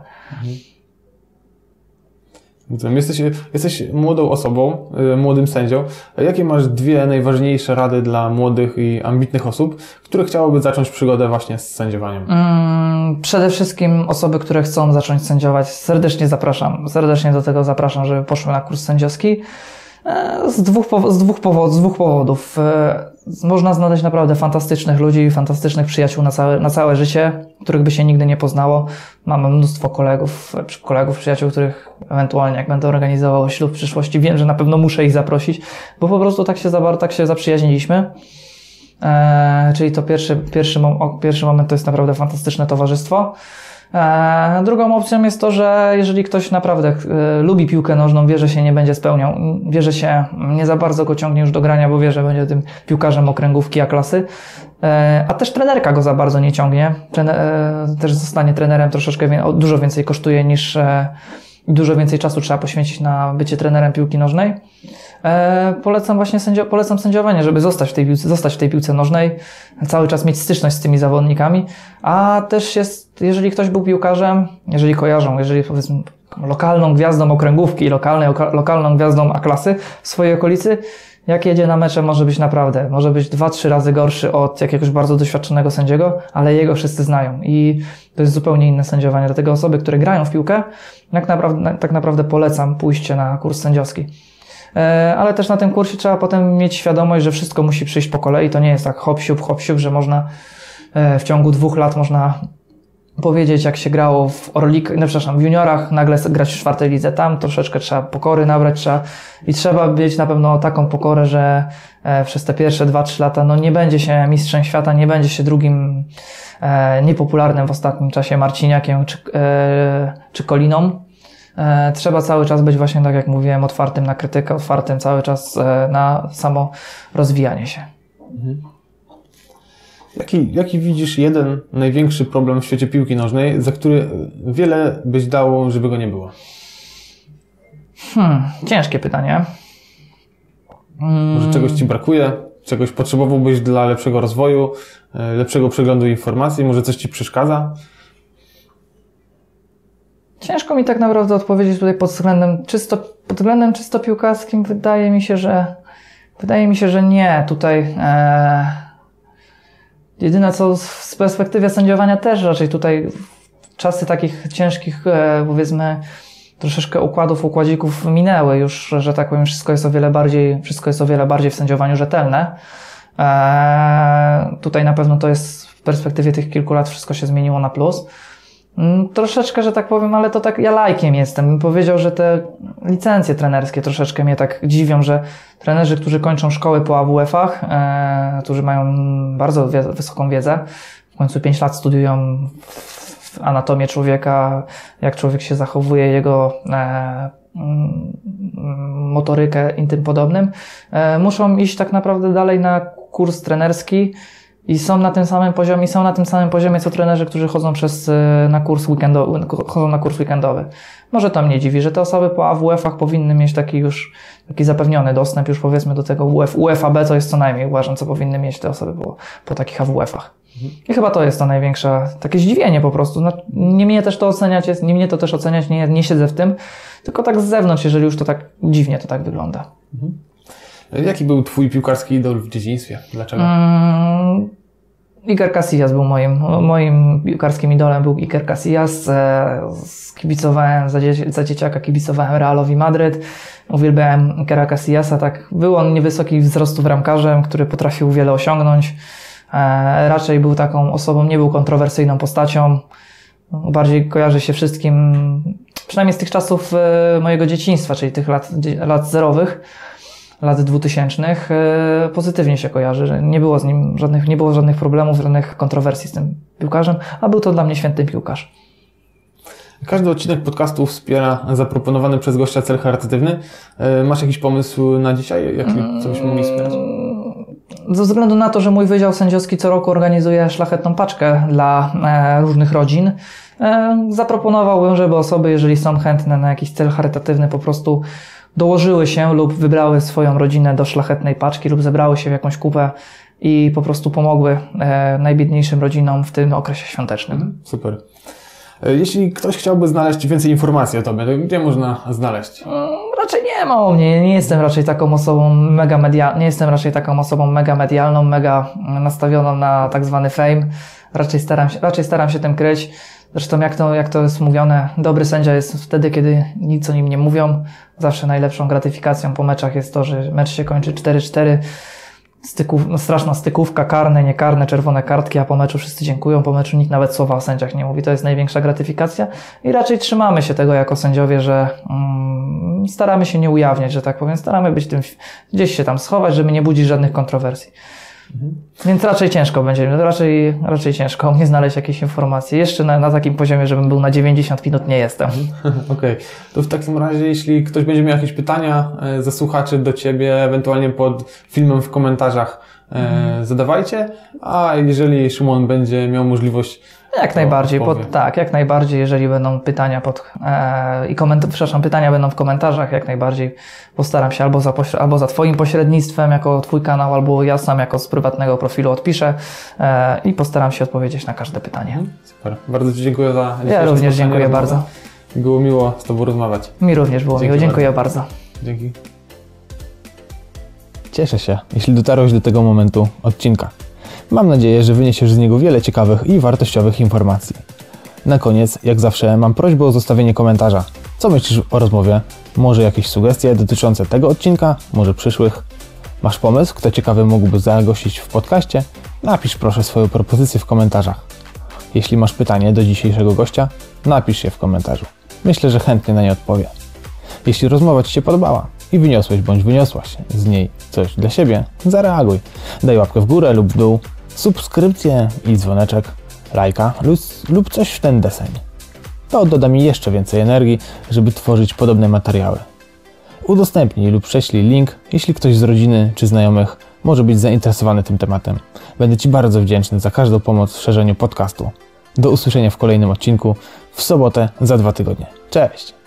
Rozumiem. Jesteś, jesteś młodą osobą, y, młodym sędzią. Jakie masz dwie najważniejsze rady dla młodych i ambitnych osób, które chciałyby zacząć przygodę właśnie z sędziowaniem? Mm, Przede wszystkim osoby, które chcą zacząć sędziować, serdecznie zapraszam, serdecznie do tego zapraszam, żeby poszły na kurs sędziowski. E, Z dwóch, z dwóch, powo- z dwóch powodów. Można znaleźć naprawdę fantastycznych ludzi, fantastycznych przyjaciół na całe, na całe życie, których by się nigdy nie poznało. Mamy mnóstwo kolegów, kolegów, przyjaciół, których ewentualnie jak będę organizował ślub w przyszłości, wiem, że na pewno muszę ich zaprosić, bo po prostu tak się, zabar- tak się zaprzyjaźniliśmy. E, czyli to pierwszy, pierwszy, mom- pierwszy moment to jest naprawdę fantastyczne towarzystwo. E, drugą opcją jest to, że jeżeli ktoś naprawdę e, lubi piłkę nożną, wie, że się nie będzie spełniał, wie, że się nie za bardzo go ciągnie już do grania, bo wie, że będzie tym piłkarzem okręgówki A klasy, e, a też trenerka go za bardzo nie ciągnie. Też zostanie trenerem troszeczkę dużo więcej kosztuje niż dużo więcej czasu trzeba poświęcić na bycie trenerem piłki nożnej. E, polecam właśnie sędzio, polecam sędziowanie, żeby zostać w, tej piłce, zostać w tej piłce nożnej, cały czas mieć styczność z tymi zawodnikami, a też jest, jeżeli ktoś był piłkarzem, jeżeli kojarzą, jeżeli powiedzmy lokalną gwiazdą okręgówki, lokalnej, oka- lokalną gwiazdą A-klasy w swojej okolicy, jak jedzie na mecze może być naprawdę, może być dwa, trzy razy gorszy od jakiegoś bardzo doświadczonego sędziego, ale jego wszyscy znają i to jest zupełnie inne sędziowanie. Dlatego osoby, które grają w piłkę, jak naprawdę, tak naprawdę polecam pójście na kurs sędziowski. E, ale też na tym kursie trzeba potem mieć świadomość, że wszystko musi przyjść po kolei. To nie jest tak hop siup, hop siup, że można e, w ciągu dwóch lat można powiedzieć, jak się grało w Orlik, no przepraszam, w juniorach, nagle grać w czwartej lidze. Tam troszeczkę trzeba pokory nabrać, trzeba i trzeba mieć na pewno taką pokorę, że e, przez te pierwsze dwa, trzy lata no nie będzie się mistrzem świata, nie będzie się drugim e, niepopularnym w ostatnim czasie Marciniakiem czy, e, czy Koliną. E, trzeba cały czas być właśnie, tak jak mówiłem, otwartym na krytykę, otwartym cały czas e, na samo rozwijanie się. Jaki, jaki widzisz jeden największy problem w świecie piłki nożnej, za który wiele byś dało, żeby go nie było? Hmm, ciężkie pytanie. Mm, Może czegoś Ci brakuje, czegoś potrzebowałbyś dla lepszego rozwoju, e, lepszego przeglądu informacji, może coś Ci przeszkadza? Ciężko mi tak naprawdę odpowiedzieć tutaj pod względem czysto, pod względem czysto piłkarskim. Wydaje mi się, że wydaje mi się, że nie. Tutaj e, jedyne co z- perspektywy sędziowania też raczej tutaj czasy takich ciężkich, e, powiedzmy, troszeczkę układów, układzików minęły już, że tak powiem, wszystko jest o wiele bardziej, wszystko jest o wiele bardziej w sędziowaniu rzetelne. E, tutaj na pewno to jest w perspektywie tych kilku lat wszystko się zmieniło na plus. Mm, Troszeczkę, że tak powiem, ale to tak ja lajkiem jestem. Bym powiedział, że te licencje trenerskie troszeczkę mnie tak dziwią, że trenerzy, którzy kończą szkoły po AWF-ach, e, którzy mają bardzo wie, wysoką wiedzę, w końcu 5 lat studiują w- anatomię człowieka, jak człowiek się zachowuje, jego e, mm, motorykę i tym podobnym, e, muszą iść tak naprawdę dalej na kurs trenerski i są na tym samym poziomie, są na tym samym poziomie co trenerzy, którzy chodzą przez, e, na kurs weekendowy, chodzą na kurs weekendowy. Może to mnie dziwi, że te osoby po AWF-ach powinny mieć taki już, taki zapewniony dostęp już powiedzmy do tego UF, UFAB, to jest co najmniej uważam, co powinny mieć te osoby po, po takich AWF-ach. I chyba to jest to największe, takie zdziwienie po prostu. Znaczy, nie mnie też to oceniać jest, nie mnie to też oceniać, nie, nie siedzę w tym, tylko tak z zewnątrz, jeżeli już to tak dziwnie to tak wygląda. Jaki był twój piłkarski idol w dzieciństwie? Dlaczego? Mm, Iker Casillas był moim, moim piłkarskim idolem, był Iker Casillas. E, Kibicowałem za, za dzieciaka, kibicowałem Realowi Madryt. Uwielbiałem Ikera Casillasa, tak. Był on niewysoki wzrostu bramkarzem, który potrafił wiele osiągnąć. E, Raczej był taką osobą, nie był kontrowersyjną postacią. Bardziej kojarzy się wszystkim, przynajmniej z tych czasów e, mojego dzieciństwa, czyli tych lat, lat zerowych lat 2000 e, pozytywnie się kojarzy, że nie było z nim żadnych, nie było żadnych problemów, żadnych kontrowersji z tym piłkarzem, a był to dla mnie święty piłkarz. Każdy odcinek podcastu wspiera zaproponowany przez gościa cel charytatywny. E, Masz jakiś pomysł na dzisiaj? Jaki, co byśmy mogli wspierać? Ze względu na to, że mój wydział sędziowski co roku organizuje szlachetną paczkę dla e, różnych rodzin, zaproponowałbym, żeby osoby, jeżeli są chętne na jakiś cel charytatywny, po prostu dołożyły się lub wybrały swoją rodzinę do szlachetnej paczki lub zebrały się w jakąś kupę i po prostu pomogły e, najbiedniejszym rodzinom w tym okresie świątecznym. Super. E, Jeśli ktoś chciałby znaleźć więcej informacji o Tobie, to gdzie można znaleźć? Mm, Raczej nie ma o mnie. Nie jestem raczej taką osobą mega media, nie jestem raczej taką osobą mega medialną, mega nastawioną na tak zwany fame. Raczej staram się, raczej staram się tym kryć. Zresztą jak to, jak to jest mówione, dobry sędzia jest wtedy, kiedy nic o nim nie mówią. Zawsze najlepszą gratyfikacją po meczach jest to, że mecz się kończy 4-4. Styków, no straszna stykówka, karne, niekarne, czerwone kartki, a po meczu wszyscy dziękują, po meczu nikt nawet słowa o sędziach nie mówi. To jest największa gratyfikacja i raczej trzymamy się tego jako sędziowie, że mm, staramy się nie ujawniać, że tak powiem, staramy być tym, gdzieś się tam schować, żeby nie budzić żadnych kontrowersji. Więc raczej ciężko będzie, raczej, raczej ciężko mnie znaleźć jakieś informacje. Jeszcze na, na takim poziomie, żebym był na 90 minut, nie jestem. Okej, to w takim razie, jeśli ktoś będzie miał jakieś pytania e, ze słuchaczy do Ciebie, ewentualnie pod filmem w komentarzach e, zadawajcie, a jeżeli Szymon będzie miał możliwość Jak To najbardziej, pod, tak, jak najbardziej, jeżeli będą pytania pod, e, i koment, przepraszam, pytania będą w komentarzach, jak najbardziej postaram się albo za, albo za Twoim pośrednictwem, jako Twój kanał, albo ja sam jako z prywatnego profilu odpiszę e, i postaram się odpowiedzieć na każde pytanie. Super. Bardzo Ci dziękuję za Ja również dziękuję rozmowę. bardzo. Było miło z Tobą rozmawiać. Mi również było Dzięki miło, dziękuję bardzo. Dzięki. Cieszę się, jeśli dotarłeś do tego momentu odcinka. Mam nadzieję, że wyniesiesz z niego wiele ciekawych i wartościowych informacji. Na koniec, jak zawsze, mam prośbę o zostawienie komentarza. Co myślisz o rozmowie? Może jakieś sugestie dotyczące tego odcinka, może przyszłych? Masz pomysł, kto ciekawy mógłby zagościć w podcaście? Napisz proszę swoją propozycję w komentarzach. Jeśli masz pytanie do dzisiejszego gościa, napisz je w komentarzu. Myślę, że chętnie na nie odpowie. Jeśli rozmowa Ci się podobała i wyniosłeś bądź wyniosłaś z niej coś dla siebie, zareaguj. Daj łapkę w górę lub w dół, subskrypcję i dzwoneczek, lajka lub, lub coś w ten deseń. To doda mi jeszcze więcej energii, żeby tworzyć podobne materiały. Udostępnij lub prześlij link, jeśli ktoś z rodziny czy znajomych może być zainteresowany tym tematem. Będę Ci bardzo wdzięczny za każdą pomoc w szerzeniu podcastu. Do usłyszenia w kolejnym odcinku w sobotę za dwa tygodnie. Cześć!